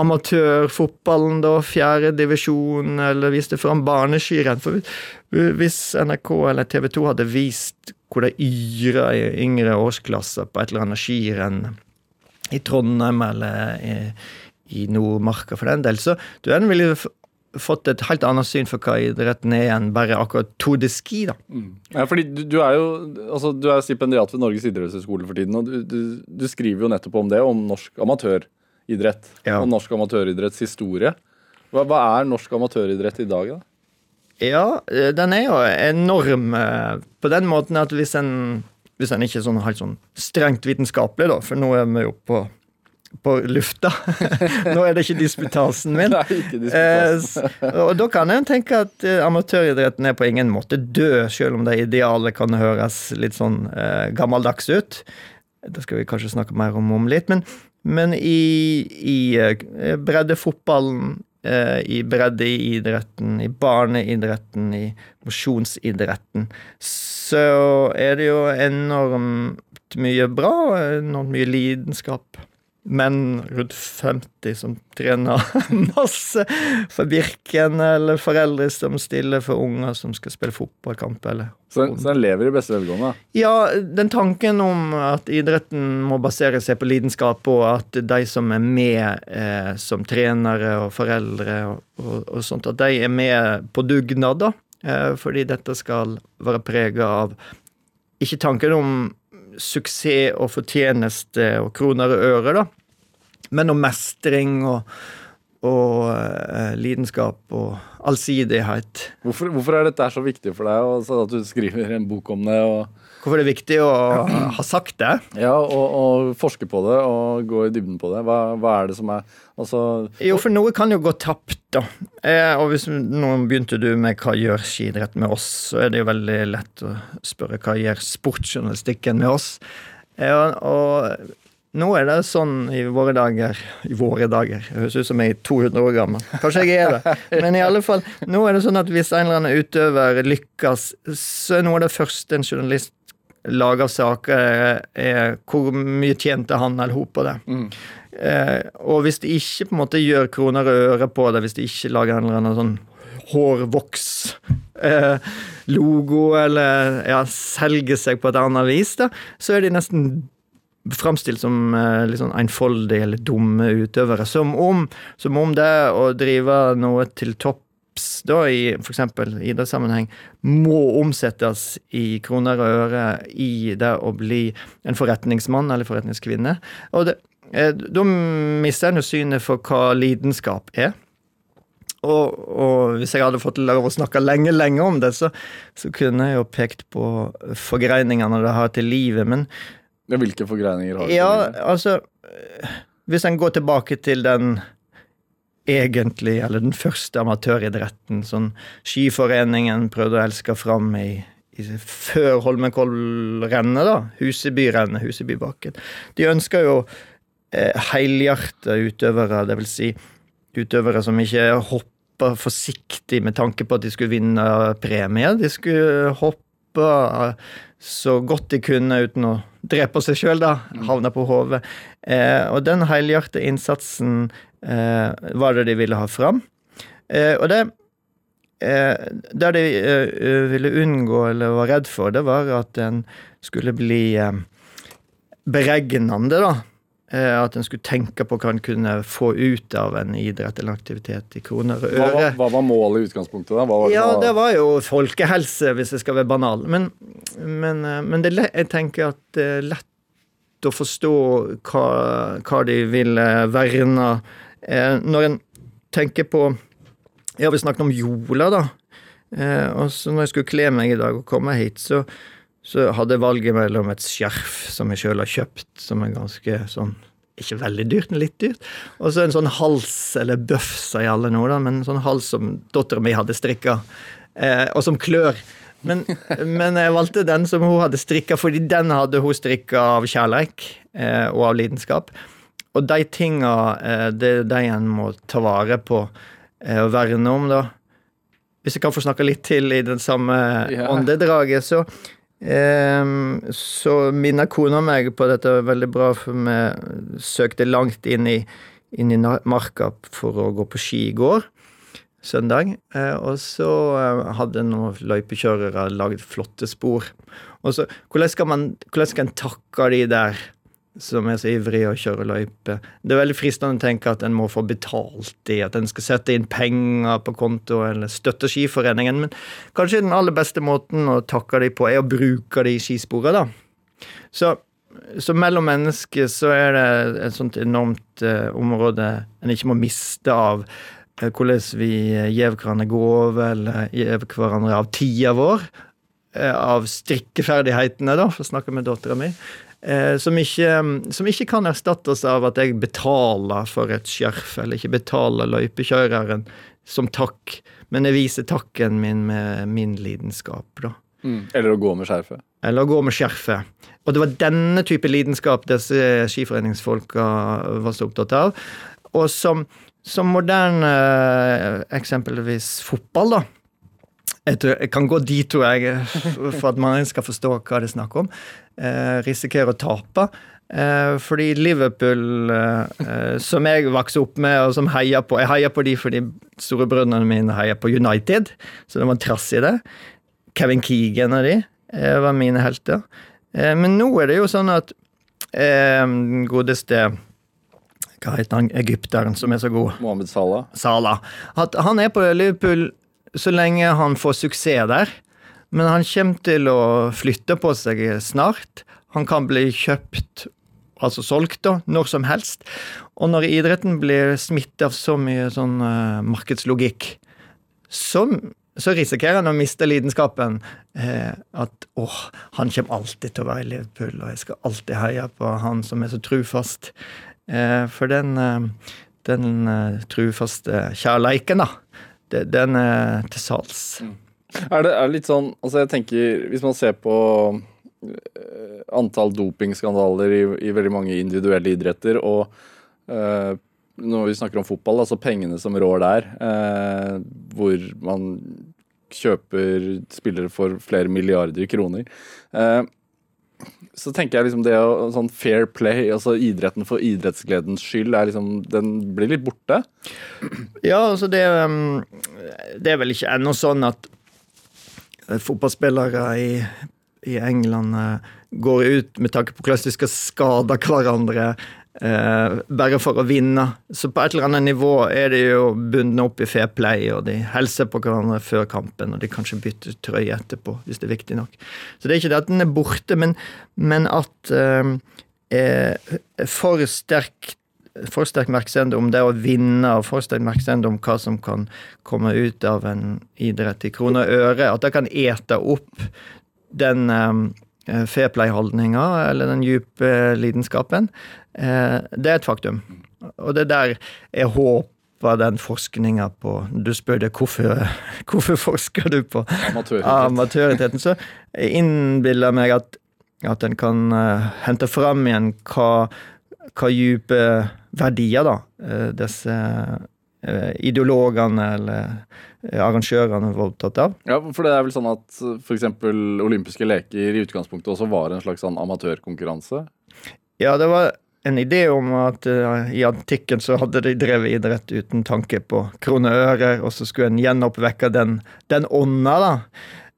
amatørfotballen, da, fjerde divisjon, eller viste fram barneskirenn. For hvis NRK eller TV 2 hadde vist hvor det yra i yngre årsklasser på et eller annet skirenn i Trondheim eller i, i Nordmarka for den del, så du ville fått et helt annet syn for hva idretten er enn bare akkurat Tour de Ski, da. Mm. Ja, fordi du, du er jo altså, du er stipendiat ved Norges idrettshøyskole for tiden, og du, du, du skriver jo nettopp om det, om norsk amatøridrett. Ja. Og norsk amatøridretts historie. Hva, hva er norsk amatøridrett i dag, da? Ja, eh, den er jo enorm eh, på den måten at hvis en hvis en ikke er sånn helt sånn strengt vitenskapelig, da, for nå er vi jo på, på lufta. nå er det ikke disputasen min. Nei, ikke Eh, og da kan en tenke at eh, amatøridretten er på ingen måte død, selv om det idealet kan høres litt sånn eh, gammeldags ut. Det skal vi kanskje snakke mer om om litt. Men, men i, i eh, breddefotballen, eh, i breddeidretten, i barneidretten, i mosjonsidretten, så er det jo enormt mye bra, enormt mye lidenskap menn rundt 50 som trener masse for Birken, eller foreldre som stiller for unger som skal spille fotballkamp, eller Så, så den lever i beste velgående? Ja, den tanken om at idretten må basere seg på lidenskap, og at de som er med eh, som trenere og foreldre og, og, og sånt, at de er med på dugnad, da. Eh, fordi dette skal være prega av ikke tanken om suksess og fortjeneste og kroner og øre, da, men om mestring og, og uh, lidenskap og allsidighet. Hvorfor, hvorfor er dette så viktig for deg, og så at du skriver en bok om det? og... Hvorfor det er viktig å ha sagt det? Ja, og, og forske på det og gå i dybden på det. Hva, hva er det som er Altså Jo, for noe kan jo gå tapt, da. Eh, og hvis nå begynte du med hva gjør skiidrett med oss, så er det jo veldig lett å spørre hva gjør sportsjournalistikken med oss? Eh, og, nå er det sånn i våre dager I våre dager. Det høres ut som jeg er 200 år gammel. Kanskje jeg er det. Men i alle fall, nå er det sånn at hvis en eller annen utøver lykkes, så er noe av det første en journalist lager saker, er, er hvor mye tjente han eller hun på det. Eh, og hvis de ikke på en måte gjør kroner og øre på det, hvis de ikke lager en eller annen sånn hårvoks-logo, eller ja, selger seg på et annet vis, da, så er de nesten framstilt som eh, litt sånn enfoldige eller dumme utøvere. Som om, som om det å drive noe til topp tips da i f.eks. idrettssammenheng må omsettes i kroner og øre i det å bli en forretningsmann eller forretningskvinne. Og det, eh, da mister en jo synet for hva lidenskap er. Og, og, hvis jeg hadde fått lov å snakke lenge, lenge om det, så, så kunne jeg jo pekt på forgreiningene det har til livet, men Hvilke forgreininger har du? Ja, altså Hvis en går tilbake til den egentlig, eller den første amatøridretten som Skiforeningen prøvde å elske fram i, i før Holmenkollrennet, da. Husebyrennet, Husebybakken. De ønska jo eh, helhjerta utøvere, vil si utøvere som ikke hoppa forsiktig med tanke på at de skulle vinne premie. De skulle hoppe så godt de kunne uten å drepe seg sjøl, da. Havne på hodet. Eh, og den helhjertede innsatsen eh, var det de ville ha fram. Eh, og det eh, Det de eh, ville unngå, eller var redd for, det var at en skulle bli eh, beregnende, da. Eh, at en skulle tenke på hva en kunne få ut av en idrett eller aktivitet i kroner og Hva, øre. var- hva var målet i utgangspunktet? da? Hva var Ja, det var- jo folkehelse, hvis jeg skal være banal. Men, men, eh, men det, jeg tenker at det er lett å forstå hva, hva de vil verne. Eh, Når en tenker på Ja, vi snakket om jola, da. Og så når jeg skulle kle meg i dag og komme hit, så, så hadde jeg valget mellom et skjerf som jeg sjøl har kjøpt, som er ganske sånn ikke veldig dyrt, men litt dyrt. Og så en sånn hals, eller bøff, sier alle nå, da, men en sånn hals som dattera mi hadde strikka, eh, og som klør. Men, men jeg valgte den som hun hadde strikka, fordi den hadde hun strikka av kjærleik eh, og av lidenskap. Og de tinga, eh, det er de en må ta vare på eh, og verne om, da. Hvis jeg kan få snakke litt til i den samme yeah. åndedraget, så Ehm, så kone kona meg på dette veldig bra, for vi søkte langt inn i, inn i marka for å gå på ski i går, søndag. Eh, og så eh, hadde noen løypekjørere lagd flotte spor. Og så, hvordan skal man hvordan skal en takke de der som er så ivrige å kjøre løype? Det er veldig fristende å tenke at en må få betalt i, at en skal sette inn penger på konto eller støtte Skiforeningen, men kanskje den aller beste måten å takke de på, er å bruke de skisporene, da. Så, så mellom mennesker så er det et sånt enormt eh, område en ikke må miste av eh, hvordan vi gjev hverandre gave, eller gjev hverandre av tida vår. eh, Av strikkeferdighetene, da, for å snakke med dattera mi. Eh, som, ikke, som ikke kan erstattes av at jeg betaler for et skjerf, eller ikke betaler løypekjøreren som takk, men jeg viser takken min med min lidenskap, da. Mm. Eller å gå med skjerfet. Eller å gå med skjerfet. Og det var denne type lidenskap disse skiforeningsfolka var så opptatt av. Og som, som moderne eh, eksempelvis fotball, da. Jeg, tror, jeg kan gå dit, tror jeg, for at man skal forstå hva det er snakk om. Eh, risikerer å tape. Eh, fordi Liverpool, eh, som jeg vokste opp med, og som heier på Jeg heier på de fordi storebrødrene mine heier på United, så det var trass i det. Kevin Keegan og de eh, var mine helter. Eh, men nå er det jo sånn at eh, godeste Hva heter han egypteren som er så god? Mohammed Salah. Salah. At han er på Liverpool så lenge han får suksess der. Men han kommer til å flytte på seg snart. Han kan bli kjøpt, altså solgt, da, når som helst. Og når idretten blir smittet av så mye sånn uh, markedslogikk, så, så risikerer han å miste lidenskapen. Eh, at åh, han kommer alltid til å være i Liverpool, og jeg skal alltid heie på han som er så trufast. Eh, for den, eh, den eh, trufaste kjærleiken, da, det- den er til salgs. Er det, er litt sånn Altså, jeg tenker Hvis man ser på eh, antall dopingskandaler i, i veldig mange individuelle idretter, og eh, når vi snakker om fotball, altså pengene som rår der, eh, hvor man kjøper spillere for flere milliarder kroner. Eh, så tenker jeg liksom det å sånn fair play, altså idretten for idrettsgledens skyld, er liksom Den blir litt borte. Ja, altså det um, Det er vel ikke ennå sånn at eh, fotballspillere i, i England eh, går ut med tanke på hvordan de skal skade hverandre bare for å vinne. Så på et eller annet nivå er de jo bundet opp i fair play, og de hilser på hverandre før kampen, og de kanskje bytter trøye etterpå, hvis det er viktig nok. Så det er ikke det at den er borte, men, men at eh, eh, for sterk for sterk merksomhet om det å vinne, og for sterk merksomhet om hva som kan komme ut av en idrett i kroner og øre. At det kan ete opp den eh, fair play-holdninga, eller den dype lidenskapen. Eh, det er et faktum. Og det er der jeg håper den forskninga på Du spurte hvorfor, hvorfor forsker du på Amatøridrett. så jeg innbiller meg at, at en kan eh, hente fram igjen hva, hva dype verdier da, disse ideologene eller eh, arrangørene var opptatt av. Ja, for det er vel sånn at f.eks. olympiske leker i utgangspunktet også var en slags sånn amatørkonkurranse? Ja, det var en idé om at uh, i antikken så hadde de drevet idrett uten tanke på kronører og øre, og så skulle en gjenoppvekke den, den ånda, da.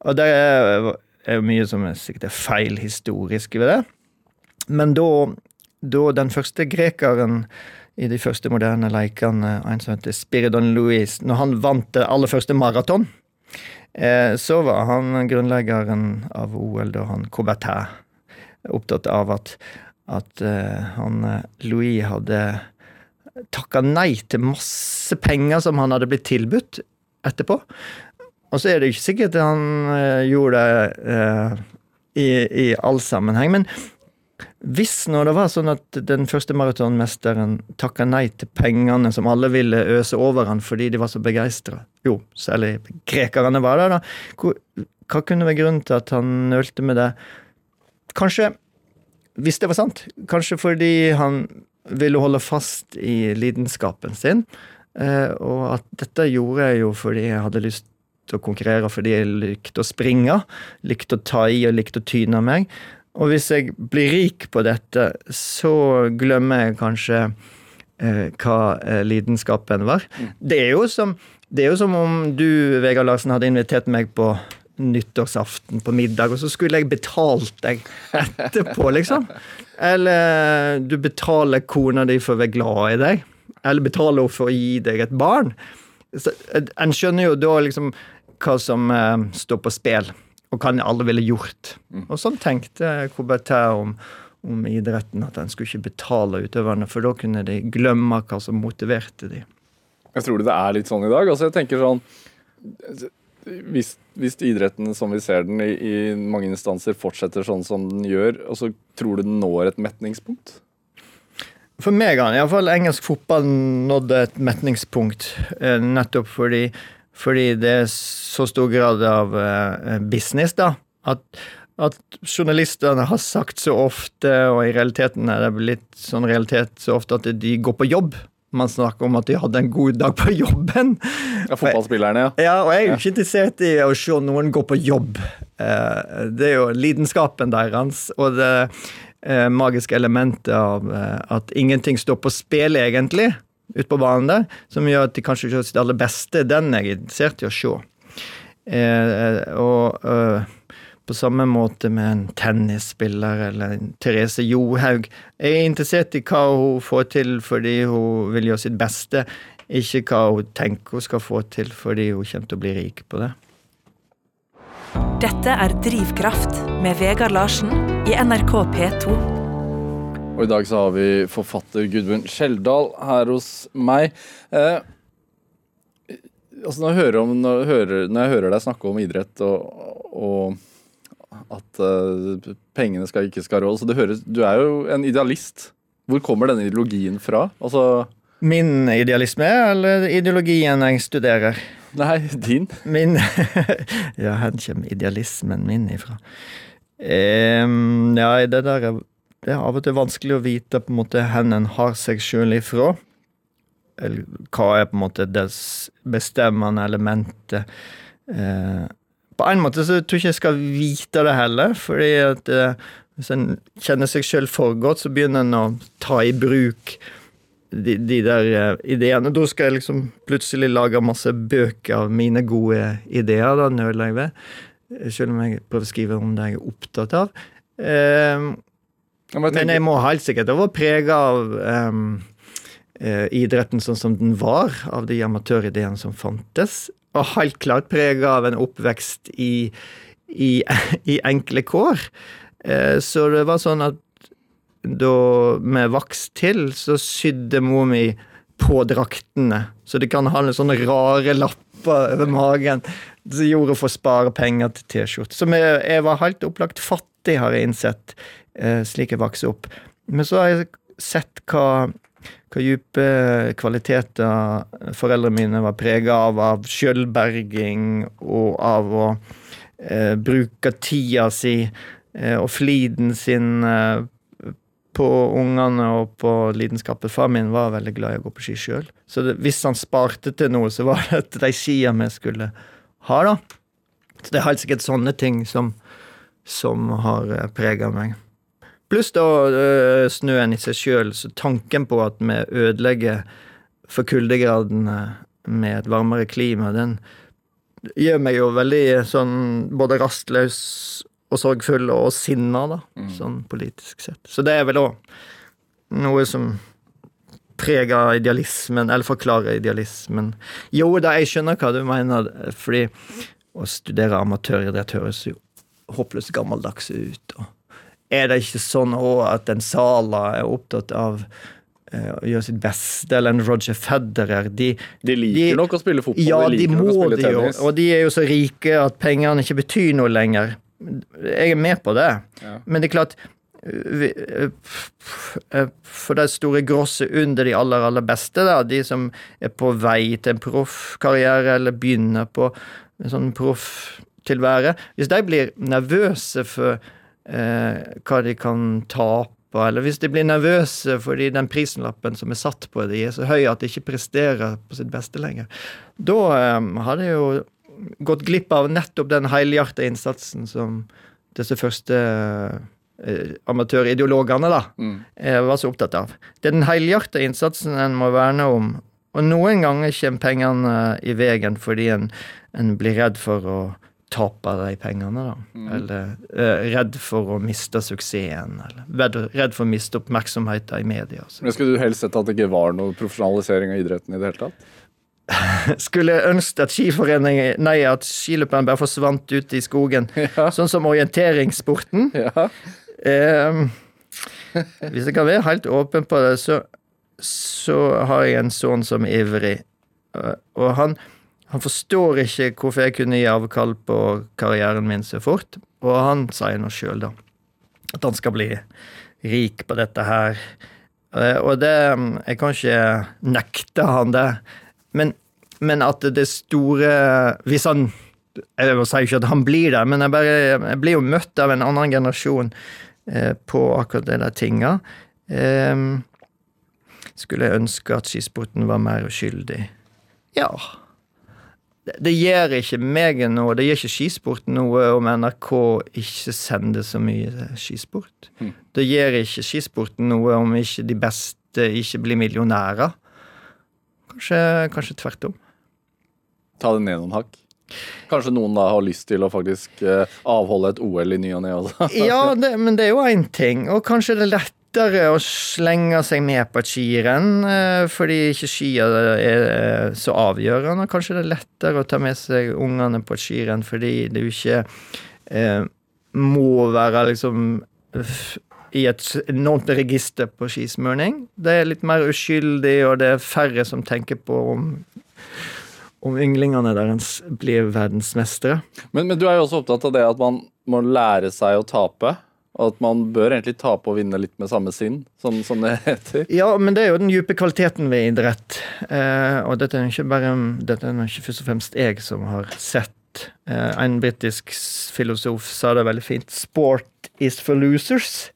Og det er, er mye som er sikkert er feil historisk ved det. Men da, da den første grekeren i de første moderne lekene, en som heter Spiridon Louis, når han vant det aller første maraton, eh, så var han grunnleggeren av OL, da han Coubertin, opptatt av at at eh, han eh, Louis hadde takka nei til masse penger som han hadde blitt tilbudt etterpå. Og så er det ikke sikkert han gjorde det i, i all sammenheng, men hvis nå det var sånn at den første maratonmesteren takka nei til pengene som alle ville øse over han fordi de var så begeistra, jo, særlig grekerne var det, da, hva kunne være grunnen til at han nølte med det? Kanskje hvis det var sant. Kanskje fordi han ville holde fast i lidenskapen sin. Eh, og at dette gjorde jeg jo fordi jeg hadde lyst til å konkurrere, fordi jeg likte å springe, likte å ta i og likte å tyne meg. Og hvis jeg blir rik på dette, så glemmer jeg kanskje eh, hva eh, lidenskapen var. Det, er jo som, det er jo som om du, Vegard Larsen, hadde invitert meg på nyttårsaften på middag, og så skulle jeg betalt deg etterpå, liksom. Eller du betaler kona di for å være glad i deg. Eller betaler henne for å gi deg et barn. Så, en skjønner jo da liksom hva som eh, står på spill, og hva alle ville gjort. Og sånn tenkte Coubertin om, om idretten, at en skulle ikke betale utøverne, for da kunne de glemme hva som motiverte de. Jeg tror det er litt sånn i dag. Altså, jeg tenker sånn hvis, hvis idretten som vi ser den i, i mange instanser fortsetter sånn som den gjør, og så tror du den når et metningspunkt? For meg har iallfall engelsk fotball nådd et metningspunkt, eh, nettopp fordi, fordi det er så stor grad av eh, business, da. At, at journalistene har sagt så ofte, og i realiteten er det blitt sånn realitet så ofte, at de går på jobb. Man snakker om at de hadde en god dag på jobben. Ja, Fotballspillerne, ja. Ja, og jeg er jo ikke interessert i å se noen gå på jobb. Eh, Det er jo lidenskapen deres og det eh, magiske elementet av at ingenting står på spill, egentlig, ute på banen der, som gjør at de kanskje gjør sitt aller beste. Den er interessert i å se. Eh, Og eh, på samme måte med en tennisspiller eller en Therese Johaug. Jeg er interessert i hva hun får til fordi hun vil gjøre sitt beste, ikke hva hun tenker hun skal få til fordi hun kommer til å bli rik på det. Dette er Drivkraft med Vegard Larsen i NRK P2. Og i dag så har vi forfatter Gudmund Skjeldal her hos meg. Eh, altså når jeg, hører om, når, jeg hører, når jeg hører deg snakke om idrett og, og at eh, pengene skal ikke skal ha råd, så det høres Du er jo en idealist. Hvor kommer denne ideologien fra? Altså Min idealisme, eller ideologien jeg studerer? Nei, din. Min Ja, her kommer idealismen min ifra? Um, ja, det der er Det er av og til vanskelig å vite på en måte hvor en har seg sjøl ifra. Eller hva er på en måte det bestemmende elementet. Eh, på en måte så tror jeg ikke jeg skal vite det heller, fordi at eh, hvis en kjenner seg sjøl for godt, så begynner en å ta i bruk de, de der eh, ideene. Da skal jeg liksom plutselig lage masse bøker av mine gode ideer, da nøler jeg ved. Selv om jeg prøver å skrive om det jeg er opptatt av. Eh, jeg Men jeg må helt sikkert ha vært prega av um, uh, idretten sånn som den var, av de amatørideene som fantes. Og helt klart prega av en oppvekst i, i, i enkle kår. Uh, så det var sånn at da vi vokste til, så sydde mor mi på draktene. Så det kan ha noen sånne rare lapper over magen som gjorde for å spare penger til T-skjorte. Så jeg var helt opplagt fattig, har jeg innsett, eh, slik jeg vokste opp. Men så har jeg sett hva, hva dype kvaliteter foreldrene mine var prega av, av sjølberging og av å eh, bruke tida si eh, og fliden sin eh, på ungene og på lidenskapet. Far min var veldig glad i å gå på ski sjøl. Så det, hvis han sparte til noe, så var det til de skia vi skulle ha, da. Så det er helt sikkert sånne ting som, som har prega meg. Pluss da øh, snøen i seg sjøl, så tanken på at vi ødelegger for kuldegradene med et varmere klima, den gjør meg jo veldig sånn både rastløs og sorgfull og sinna, da, sånn politisk sett. Så det er vel òg noe som preger idealismen, eller forklarer idealismen. Jo da, jeg skjønner hva du mener, fordi å studere amatøridrett høres jo håpløst gammeldags ut. er det ikke sånn òg at en Sala er opptatt av eh, å gjøre sitt beste, eller en Roger Federer? De, De liker de- nok å spille fotball, ja, de de må spille de jo, og de er jo så rike at pengene ikke betyr noe lenger. Jeg er med på det, Ja. men det er klart vi- eh, For det store grosset under de aller, aller beste, da, de som er på vei til en proffkarriere eller begynner på en sånn profftilvære Hvis de blir nervøse for eh, hva de kan tape, eller hvis de blir nervøse fordi den prislappen som er satt på de er så høy at de ikke presterer på sitt beste lenger, da eh, har de jo gått glipp av nettopp den helhjerta innsatsen som disse første eh, amatørideologene da, Mm. eh, var så opptatt av. Det er den helhjerta innsatsen en må verne om. Og noen ganger kommer pengene i veien fordi en, en blir redd for å tape de pengene, da. Eller eh, redd for å miste suksessen. Eller redd, redd for å miste oppmerksomheten i media. Så. Men Skulle du helst sett at det ikke var noe profesjonalisering av idretten i det hele tatt? Skulle ønske at skiforeningen Nei, at skiløperen bare forsvant ut i skogen. Ja. Sånn som orienteringssporten. Ja. Eh, hvis jeg kan være helt åpen på det, så, så har jeg en sønn som er ivrig. Eh, Og han, han forstår ikke hvorfor jeg kunne gi avkall på karrieren min så fort. Og han sier nå sjøl, da, at han skal bli rik på dette her. Eh, Og det Jeg kan ikke nekte han det, men, men at det store Hvis han jeg sier ikke at han blir det, men jeg, bare, jeg blir jo møtt av en annen generasjon eh, på akkurat de der tinga. Eh, skulle jeg ønske at skisporten var mer uskyldig? Ja. Det, gjør ikke meg noe, det gjør ikke skisport noe om NRK ikke sender så mye skisport. Mm. Det gjør ikke skisporten noe om ikke de beste ikke blir millionærer. Kanskje, kanskje tvert om. Ta det ned noen hakk. Kanskje noen da har lyst til å faktisk eh, avholde et OL i ny og ne også. Ja, det, men det er jo én ting. Og kanskje det er lettere å slenge seg med på et skirenn eh, fordi ikke skia er eh, så avgjørende. Kanskje det er lettere å ta med seg ungene på et skirenn fordi du ikke eh, må være liksom i et enormt register på skismurning. Det er litt mer uskyldig, og det er færre som tenker på om om ynglingene deres blir verdensmestere. Men, men du er jo også opptatt av det at man må lære seg å tape. Og at man bør egentlig tape og vinne litt med samme sinn, som, som det heter. Ja, men det er jo den dype kvaliteten ved idrett. Eh, og dette er bare dette er ikke først og fremst jeg som har sett. Eh, en britisk filosof sa det veldig fint. 'Sport is for losers'.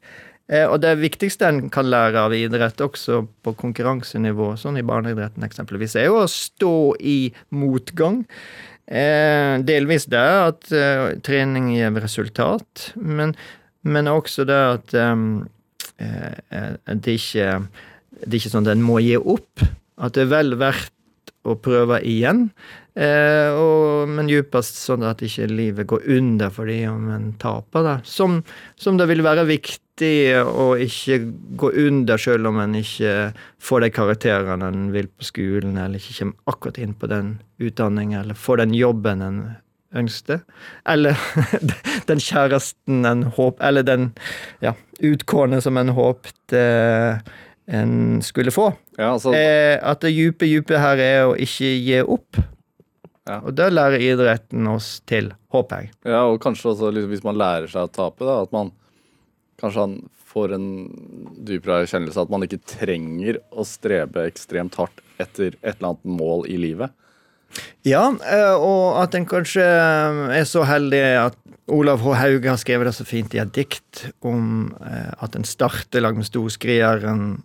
Eh, og det viktigste en kan lære av idrett, også på konkurransenivå, sånn i barneidretten eksempelvis, er jo å stå i motgang. Eh, delvis det at eh, trening gir resultat, men, men også det at um, det ikke det er ikke sånn at en må gi opp. At det er vel verdt å prøve igjen. Eh, og, men djupest sånn at ikke livet går under fordi om en taper. Da. Som, som det vil være viktig å ikke gå under selv om en ikke får de karakterene en vil på skolen, eller ikke kommer akkurat inn på den utdanningen, eller får den jobben en ønskte. Eller den kjæresten en håp... Eller den ja, utkårne som en håpte en skulle få. Ja, altså, Eh, at det dype, dype her er å ikke gi opp. Ja. Og det lærer idretten oss til, håper jeg. ja, og kanskje også liksom, hvis man lærer seg å tape, da, at man kanskje han får en dypere erkjennelse at man ikke trenger å strebe ekstremt hardt etter et eller annet mål i livet. Ja, eh, og at en kanskje er så heldig at Olav H. Hauge har skrevet det så fint i et dikt om eh, at en starter lag med storskrieren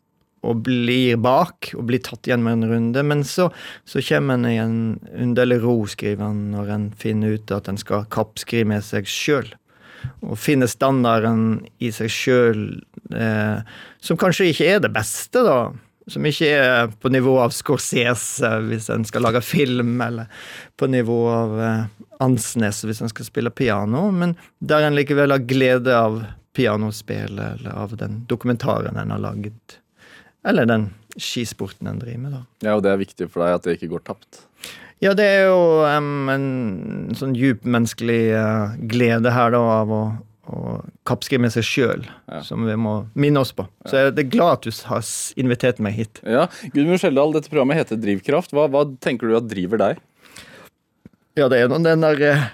og blir bak og blir tatt igjen med en runde, men så, så kommer en i en underlig ro, skriver han, når en finner ut at en skal kappskrive med seg sjøl. Og finne standarden i seg sjøl, eh, som kanskje ikke er det beste, da. Som ikke er på nivå av Scorsese hvis en skal lage film, eller på nivå av eh, Ansnes hvis en skal spille piano, men der en likevel har glede av pianospillet, eller av den dokumentaren en har laget. Eller den skisporten en driver med, da. Ja, og det er viktig for deg at det ikke går tapt. Ja, det er jo um, en sånn djup menneskelig uh, glede her, da, av å, å kappskrive med seg sjøl, Ja. som vi må minne oss på. Så jeg er glad at du har invitert meg hit. Ja, Gudmund Skjeldal, dette programmet heter Drivkraft. Hva, hva tenker du at driver deg? Ja, det er nå den der eh,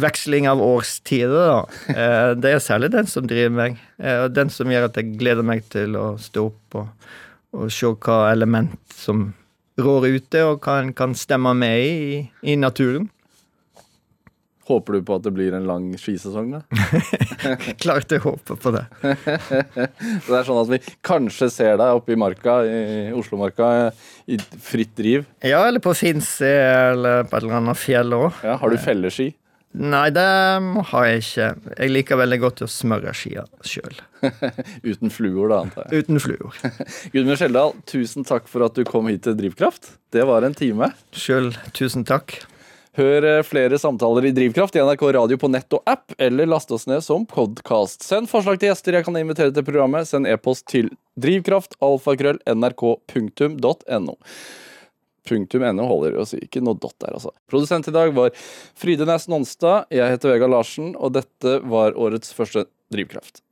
veksling av årstider, da. Eh, det er særlig den som driver meg. Eh, og den som gjør at jeg gleder meg til å stå opp og, og se hva element som rår ute, og hva en kan stemme med i, i naturen. Håper du på at det blir en lang skisesong, da? Klart jeg håper på det. Så det er sånn at vi kanskje ser deg oppe i marka, i Oslomarka, i fritt driv. Ja, eller på Finse, eller på et eller annet fjell òg. Ja, har du felleski? Nei, det har jeg ikke. Jeg liker veldig godt å smøre skia sjøl. Uten fluor, da, antar jeg. Uten fluor. Gudmund Skjeldal, tusen takk for at du kom hit til Drivkraft. Det var en time. Sjøl, tusen takk. Hør eh, flere samtaler i Drivkraft i NRK Radio på nett og app, eller last oss ned som podkast. Send forslag til gjester jeg kan invitere til programmet. Send e-post til drivkraftalfakrøll.nrk.no. Punktum .no holder å si, ikke noe dot der, altså. Produsent i dag var Fride Næss Nonstad. Jeg heter Vegard Larsen, og dette var årets første Drivkraft.